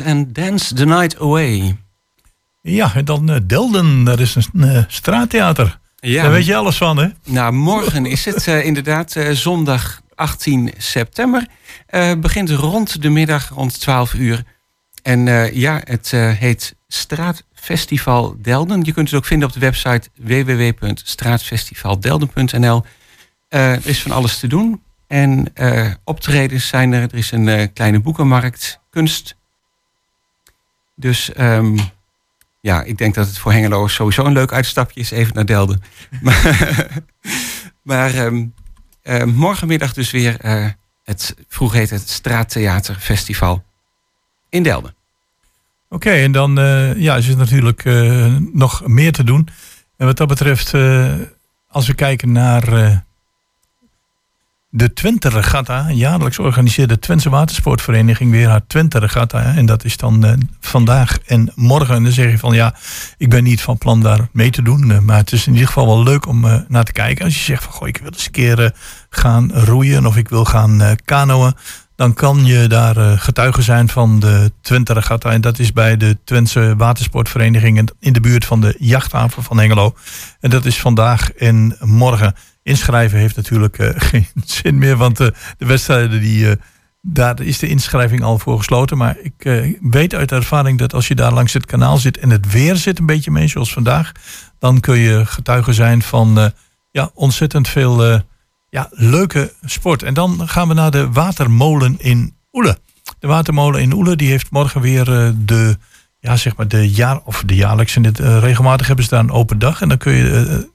En Dance the Night Away. Ja, en dan eh, Delden, daar is een eh, straattheater. Ja. Daar weet je alles van, hè? Nou, morgen is het eh, inderdaad zondag 18 september. Begint rond de middag, rond 12 uur. En ja, het heet Straatfestival Delden. Je kunt het ook vinden op de website www.straatfestivaldelden.nl. Er is van alles te doen. En optredens zijn er. Er is een kleine boekenmarkt, kunst. Dus ehm, ja, ik denk dat het voor Hengelo sowieso een leuk uitstapje is. Even naar Delden. maar maar ehm, eh, morgenmiddag dus weer eh, het, vroeger heette het Straattheaterfestival in Delden. Oké, en dan eh, ja, is er natuurlijk eh, nog meer te doen. En wat dat betreft, als we kijken naar de Twente Regatta, jaarlijks organiseerde Twentse Watersportvereniging weer haar Twente Regatta. En dat is dan eh, vandaag en morgen. En dan zeg je van ja, ik ben niet van plan daar mee te doen. eh, maar het is in ieder geval wel leuk om eh, naar te kijken. Als je zegt van goh, ik wil eens een keer gaan roeien of ik wil gaan kanoën. Dan kan je daar getuige zijn van de Twente Regatta. En dat is bij de Twentse Watersportvereniging in- in de buurt van de jachthaven van Hengelo. En dat is vandaag en morgen. Inschrijven heeft natuurlijk eh, geen zin meer, want eh, de wedstrijden die, eh, daar is de inschrijving al voor gesloten. Maar ik weet uit ervaring dat als je daar langs het kanaal zit en het weer zit een beetje mee, zoals vandaag, dan kun je getuige zijn van ja, ontzettend veel ja, leuke sport. En dan gaan we naar de watermolen in Oele. De watermolen in Oele die heeft morgen weer de, ja, zeg maar de jaar of de jaarlijks dit, regelmatig hebben ze daar een open dag. En dan kun je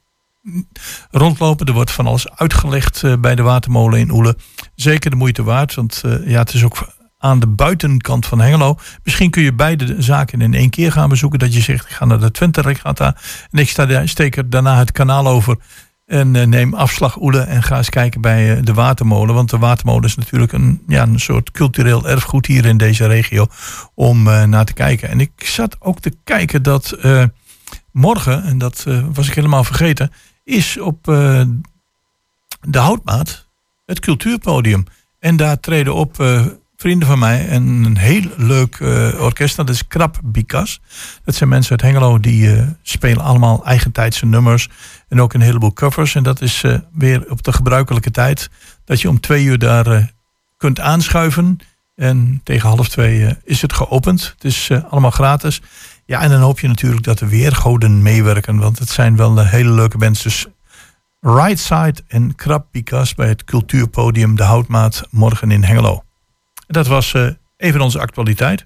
rondlopen. Er wordt van alles uitgelegd eh, bij de watermolen in Oele. Zeker de moeite waard, want eh, ja, het is ook aan de buitenkant van Hengelo. Misschien kun je beide zaken in één keer gaan bezoeken. Dat je zegt, ik ga naar de Twente Regatta en ik sta daar, steek er daarna het kanaal over. En eh, neem afslag Oele en ga eens kijken bij de watermolen. Want de watermolen is natuurlijk een, ja, een soort cultureel erfgoed hier in deze regio om eh, naar te kijken. En ik zat ook te kijken dat morgen, en dat was ik helemaal vergeten, is op eh, de Houtmaat het cultuurpodium. En daar treden op eh, vrienden van mij en een heel leuk eh, orkest. Dat is Krap Bikas. Dat zijn mensen uit Hengelo die spelen allemaal eigentijdse nummers. En ook een heleboel covers. En dat is weer op de gebruikelijke tijd. Dat je om twee uur daar kunt aanschuiven. En tegen half twee is het geopend. Het is allemaal gratis. Ja, en dan hoop je natuurlijk dat de weergoden meewerken. Want het zijn wel eh, hele leuke bands. Dus Right Side en Krap Bikas bij het cultuurpodium De Houtmaat morgen in Hengelo. Dat was eh, even onze actualiteit.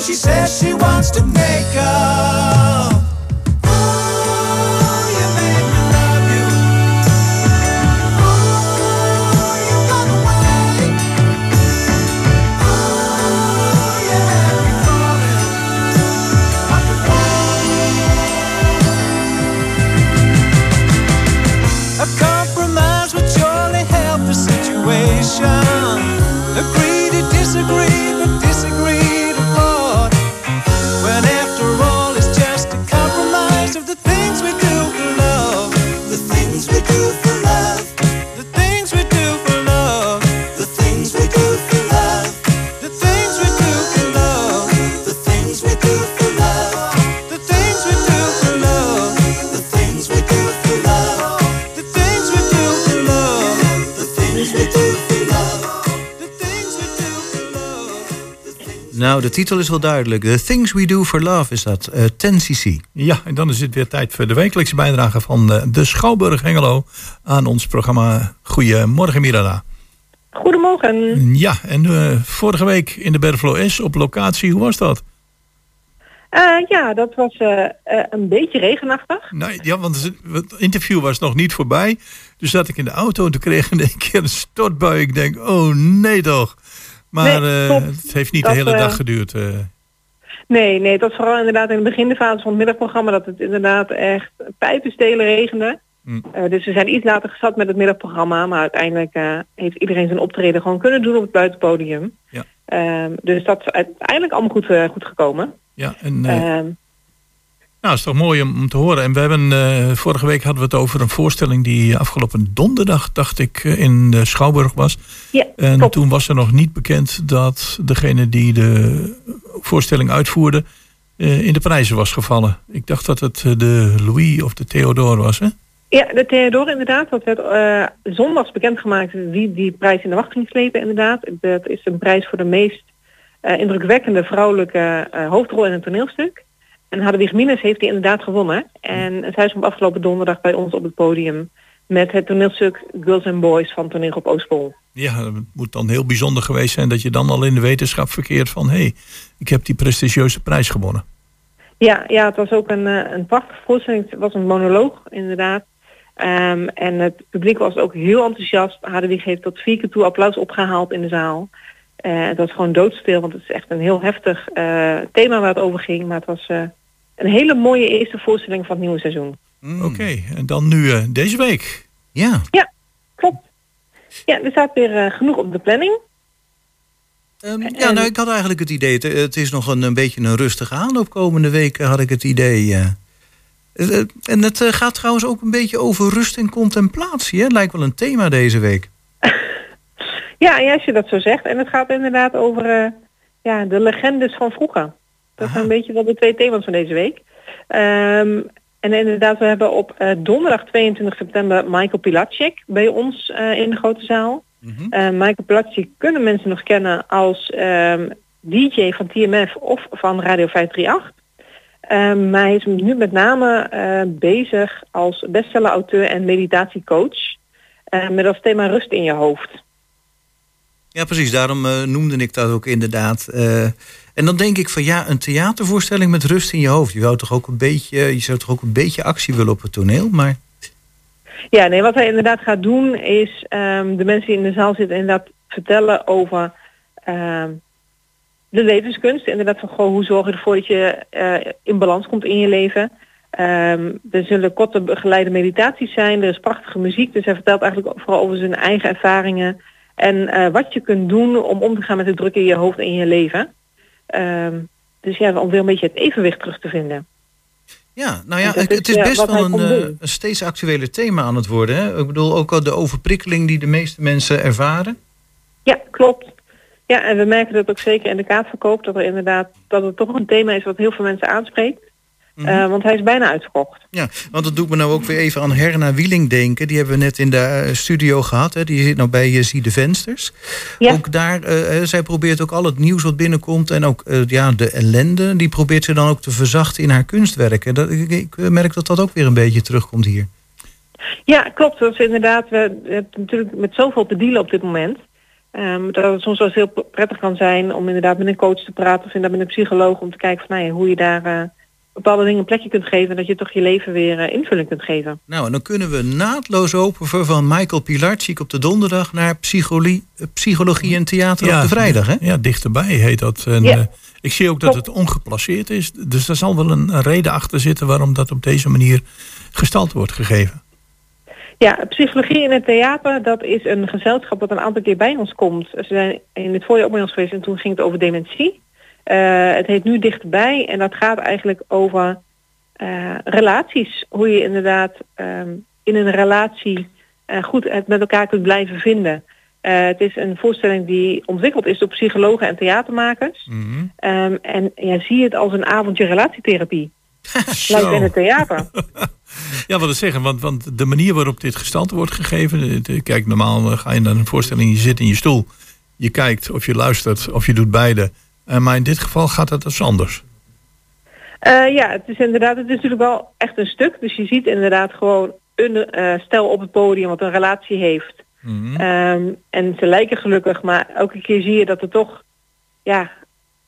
She says she wants to make up. Titel is wel duidelijk. The Things We Do For Love is dat. eh 10cc. Ja, en dan is het weer tijd voor de wekelijkse bijdrage van eh, de Schouwburg Hengelo aan ons programma Goedemorgen Mirada. Goedemorgen. Ja, en eh, vorige week in de Berflo S op locatie, hoe was dat? Eh, ja, dat was eh, eh, een beetje regenachtig. Nee, ja, want het- het interview was nog niet voorbij. Dus zat ik in de auto en toen kreeg ik in één keer een stortbui. Ik denk, oh nee toch. Maar Nee, eh, het heeft niet Dat, de hele eh, dag geduurd. eh. Nee, nee, het was vooral inderdaad in de beginfase van het middagprogramma dat het inderdaad echt pijpenstelen regende. Eh, dus we zijn iets later gestart met het middagprogramma, maar uiteindelijk eh, heeft iedereen zijn optreden gewoon kunnen doen op het buitenpodium. Ja. Ehm, dus dat is uiteindelijk allemaal goed, eh, goed gekomen. ja, en eh, Ehm, nou, is toch mooi om, te horen. En we hebben, eh, vorige week hadden we het over een voorstelling die afgelopen donderdag, dacht ik, eh, in de Schouwburg was. ja, En toen was er nog niet bekend dat degene die de voorstelling uitvoerde eh, in de prijzen was gevallen. Ik dacht dat het de Louis of de Theodore was, hè? Ja, de Theodore inderdaad. Dat werd eh, zondags bekendgemaakt wie die prijs in de wacht ging slepen inderdaad. Dat is een prijs voor de meest indrukwekkende vrouwelijke hoofdrol in een toneelstuk. En Hadewig Minus heeft die inderdaad gewonnen. En zij stond afgelopen donderdag bij ons op het podium met het toneelstuk Girls and Boys van Toneelgroep Oostpol. Ja, het moet dan heel bijzonder geweest zijn dat je dan al in de wetenschap verkeert van... hé, hey, ik heb die prestigieuze prijs gewonnen. Ja, ja, het was ook een, eh, een prachtige voorstelling. Het was een monoloog, inderdaad. Ehm, en het publiek was ook heel enthousiast. Hadewig heeft tot vier keer toe applaus opgehaald in de zaal. Eh, het was gewoon doodstil, want het is echt een heel heftig eh, thema waar het over ging. Maar het was een hele mooie eerste voorstelling van het nieuwe seizoen. Oké, en dan nu eh, deze week. Ja. Ja, klopt. Ja, er staat weer eh, genoeg op de planning. Ehm, ja, nou, ik had eigenlijk het idee, het, het is nog een, een beetje een rustige aanloop komende weken, had ik het idee. eh. Eh, eh, en het eh, gaat trouwens ook een beetje over rust en contemplatie, hè? Lijkt wel een thema deze week. Ja, ja, als je dat zo zegt. En het gaat inderdaad over eh, ja, de legendes van vroeger. Dat zijn een beetje wel de twee thema's van deze week. Ehm, en inderdaad, we hebben op eh, donderdag 22 september Michael Pilacek bij ons eh, in de grote zaal. Eh, Michael Pilacek kunnen mensen nog kennen als ehm, DJ van TMF of van Radio 538. Ehm, maar hij is nu met name bezig als bestseller-auteur en meditatiecoach. met als thema rust in je hoofd. Ja, precies. Daarom eh, noemde ik dat ook inderdaad. Eh, en dan denk ik van ja, een theatervoorstelling met rust in je hoofd. Je, toch ook een beetje, je zou toch ook een beetje actie willen op het toneel, maar... Ja, nee, wat hij inderdaad gaat doen is ehm, de mensen die in de zaal zitten inderdaad vertellen over ehm, de levenskunst. Inderdaad van goh, hoe zorg je ervoor dat je eh, in balans komt in je leven. Ehm, er zullen korte begeleide meditaties zijn, er is prachtige muziek. Dus hij vertelt eigenlijk vooral over zijn eigen ervaringen. En eh, wat je kunt doen om om te gaan met de druk in je hoofd en in je leven. Ehm, dus ja, om weer een beetje het evenwicht terug te vinden. Ja, nou ja, het, is best wel een, eh, een steeds actueler thema aan het worden. Hè? Ik bedoel, ook al de overprikkeling die de meeste mensen ervaren. Ja, klopt. Ja, en we merken dat ook zeker in de kaartverkoop, dat er inderdaad dat het toch een thema is wat heel veel mensen aanspreekt. Mhm. Eh, want hij is bijna uitverkocht. Ja, want dat doet me nou ook weer even aan Herna Wieling denken. Die hebben we net in de eh, studio gehad. Hè. Die zit nou bij uh, Zie de Vensters. Ja. Ook daar, eh, eh, zij probeert ook al het nieuws wat binnenkomt... en ook eh, ja, de ellende, die probeert ze dan ook te verzachten in haar kunstwerken. Dat, ik, ik merk dat dat ook weer een beetje terugkomt hier. Ja, klopt. Dat is inderdaad, we hebben natuurlijk met zoveel te dealen op dit moment. ehm, dat het soms wel eens heel prettig kan zijn om inderdaad met een coach te praten of inderdaad met een psycholoog om te kijken van nou ja, hoe je daar eh, bepaalde dingen een plekje kunt geven en dat je toch je leven weer eh, invulling kunt geven. Nou, en dan kunnen we naadloos over van Michael Pilarczyk op de donderdag... naar psychologie, eh, psychologie en theater op de vrijdag, hè? Ja, dichterbij heet dat. En, Ja. eh, ik zie ook dat het ongeplaceerd is. Dus daar zal wel een, reden achter zitten waarom dat op deze manier gestalte wordt gegeven. Ja, psychologie in het theater, dat is een gezelschap dat een aantal keer bij ons komt. Ze zijn in het voorjaar ook bij ons geweest en toen ging het over dementie. Eh, het heet nu dichterbij en dat gaat eigenlijk over eh, relaties. Hoe je inderdaad ehm, in een relatie eh, goed het met elkaar kunt blijven vinden. Het is een voorstelling die ontwikkeld is door psychologen en theatermakers. Ehm, en ja, zie het als een avondje relatietherapie. Lijkt in het theater. Ja, wat ik zeggen, want, want de manier waarop dit gestalte wordt gegeven. Kijk, normaal ga je naar een voorstelling, je zit in je stoel. Je kijkt of je luistert of je doet beide. Eh, maar in dit geval gaat het dus anders. Eh, ja, het is inderdaad, het is natuurlijk wel echt een stuk. Dus je ziet inderdaad gewoon een eh, stel op het podium wat een relatie heeft. Ehm, en ze lijken gelukkig, maar elke keer zie je dat er toch ja,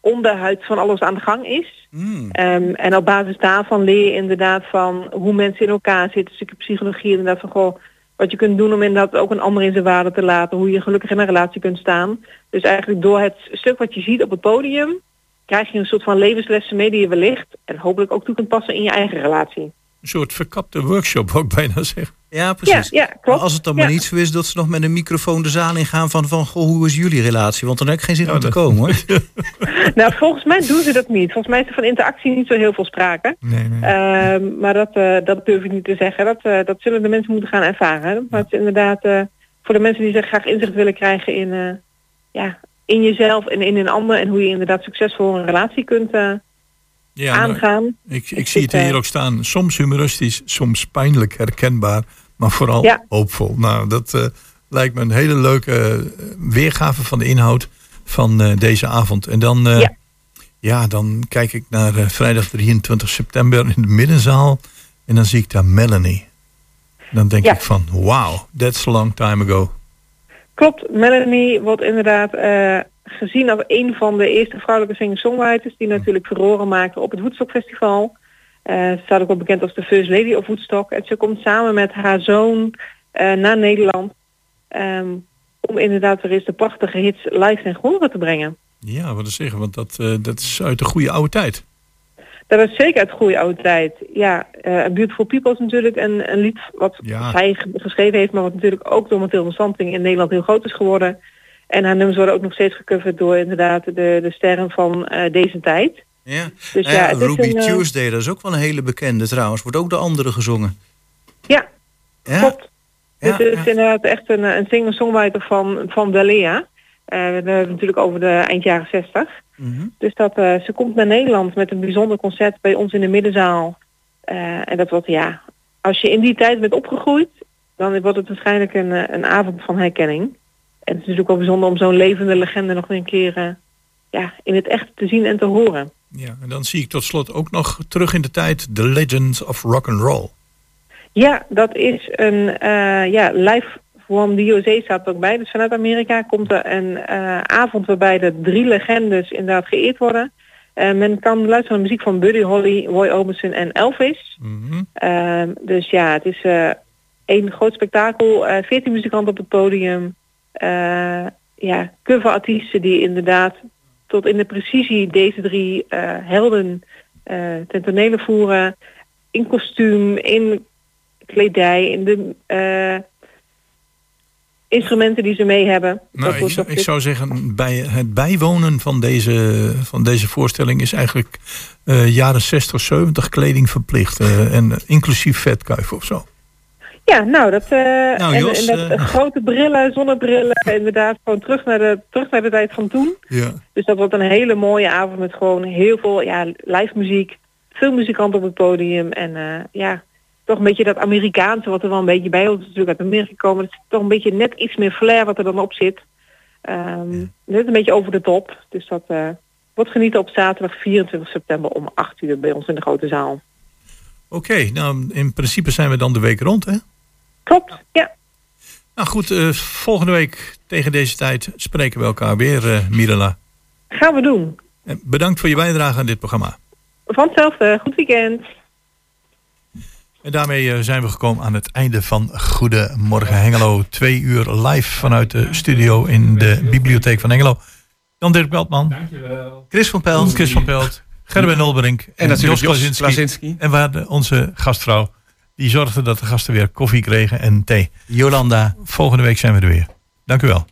onderhuid van alles aan de gang is. Ehm, en op basis daarvan leer je inderdaad van hoe mensen in elkaar zitten. Stukje psychologie inderdaad van goh, wat je kunt doen om inderdaad ook een ander in zijn waarde te laten. Hoe je gelukkig in een relatie kunt staan. Dus eigenlijk door het stuk wat je ziet op het podium krijg je een soort van levenslessen mee die je wellicht en hopelijk ook toe kunt passen in je eigen relatie. Een soort verkapte workshop, ik bijna zeggen. Ja, precies. Ja, ja, klopt. Maar als het dan maar Ja. niet zo is dat ze nog met een microfoon de zaal ingaan van, van goh, hoe is jullie relatie? Want dan heb ik geen zin om te komen hoor. nou, volgens mij doen ze dat niet. Volgens mij is er van interactie niet zo heel veel sprake. Nee, nee. Ehm, maar dat, eh, dat durf ik niet te zeggen. Dat, eh, dat zullen de mensen moeten gaan ervaren. Maar het is inderdaad eh, voor de mensen die zich graag inzicht willen krijgen in, eh, ja, in jezelf en in een ander. En hoe je inderdaad succesvol een relatie kunt Ja, nou, aangaan. ik, ik zie het hier eh, ook staan. Soms humoristisch, soms pijnlijk herkenbaar. Maar vooral Ja. hoopvol. Nou, dat eh, lijkt me een hele leuke eh, weergave van de inhoud van deze avond. En dan, Ja. ja. dan kijk ik naar vrijdag 23 september in de middenzaal. En dan zie ik daar Melanie. Dan denk Ja. ik van, wow, that's a long time ago. Klopt, Melanie wordt inderdaad gezien als een van de eerste vrouwelijke singer-songwriters die natuurlijk furoren maakte op het Woodstock Festival. Eh, ze staat ook wel bekend als de First Lady of Woodstock. En ze komt samen met haar zoon eh, naar Nederland ehm, om inderdaad weer eens de prachtige hits live ten gehore te brengen. Ja, wat te zeggen, want dat, eh, dat is uit de goede oude tijd. Dat is zeker uit goede oude tijd. Ja, Beautiful People is natuurlijk een, een lied wat Ja. geschreven heeft, maar wat natuurlijk ook door Mathilde Santing in Nederland heel groot is geworden. En haar nummers worden ook nog steeds gecoverd door inderdaad de, de sterren van eh, deze tijd. Ja. Dus ja, Ruby een, eh, Tuesday, dat is ook wel een hele bekende trouwens. Wordt ook de andere gezongen. Ja, Ja? klopt. Ja, het is inderdaad echt een, een singer-songwriter van, van Dalea. Eh, we hebben het natuurlijk over de eind jaren 60. Mhm. Dus dat, ze komt naar Nederland met een bijzonder concert bij ons in de middenzaal. En dat wordt, ja, als je in die tijd bent opgegroeid, dan wordt het waarschijnlijk een, een avond van herkenning. En het is natuurlijk wel bijzonder om zo'n levende legende nog een keer eh, ja, in het echt te zien en te horen. Ja, en dan zie ik tot slot ook nog terug in de tijd The Legends of Rock and Roll. Ja, dat is een eh, ja, live Juan Diosé staat ook bij. Dus vanuit Amerika komt er een eh, avond waarbij de drie legendes inderdaad geëerd worden. Eh, men kan luisteren naar muziek van Buddy Holly, Roy Orbison en Elvis. Ehm, dus ja, het is één groot spektakel. 14 muzikanten op het podium. Eh, ja, coverartiesten die inderdaad tot in de precisie deze drie eh, helden eh ten tonele voeren. In kostuum, in kledij, in de instrumenten die ze mee hebben. Nou, ik, zou, ik zou zeggen, bij het bijwonen van deze, van deze voorstelling is eigenlijk jaren 60, 70 kleding verplicht. en inclusief vetkuif of zo. Ja, nou, dat, eh, Jos, en dat eh, grote brillen, zonnebrillen, inderdaad gewoon terug naar, de, terug naar de tijd van toen. Ja. Dus dat wordt een hele mooie avond met gewoon heel veel ja, live muziek, veel muzikanten op het podium en eh, ja, toch een beetje dat Amerikaanse wat er wel een beetje bij ons natuurlijk uit Amerika komen. Het is toch een beetje net iets meer flair wat er dan op zit. Ehm, Net een beetje over de top. Dus dat wordt genieten op zaterdag 24 september om 8 uur bij ons in de grote zaal. Oké, nou in principe zijn we dan de week rond, hè? Klopt, ja. Nou goed, eh, volgende week tegen deze tijd spreken we elkaar weer, eh Mirela. Gaan we doen. En bedankt voor je bijdrage aan dit programma. Van hetzelfde. Goed weekend. En daarmee eh, zijn we gekomen aan het einde van Goedemorgen Hengelo. Twee uur live vanuit de studio in de bibliotheek van Hengelo. Jan-Dirk Beltman. Dankjewel. Chris van Pelt. Chris van Pelt. Gerben Nolberink. En natuurlijk Jos Klasinski. Klasinski. En we hadden onze gastvrouw. Die zorgde dat de gasten weer koffie kregen en thee. Jolanda. Volgende week zijn we er weer. Dank u wel.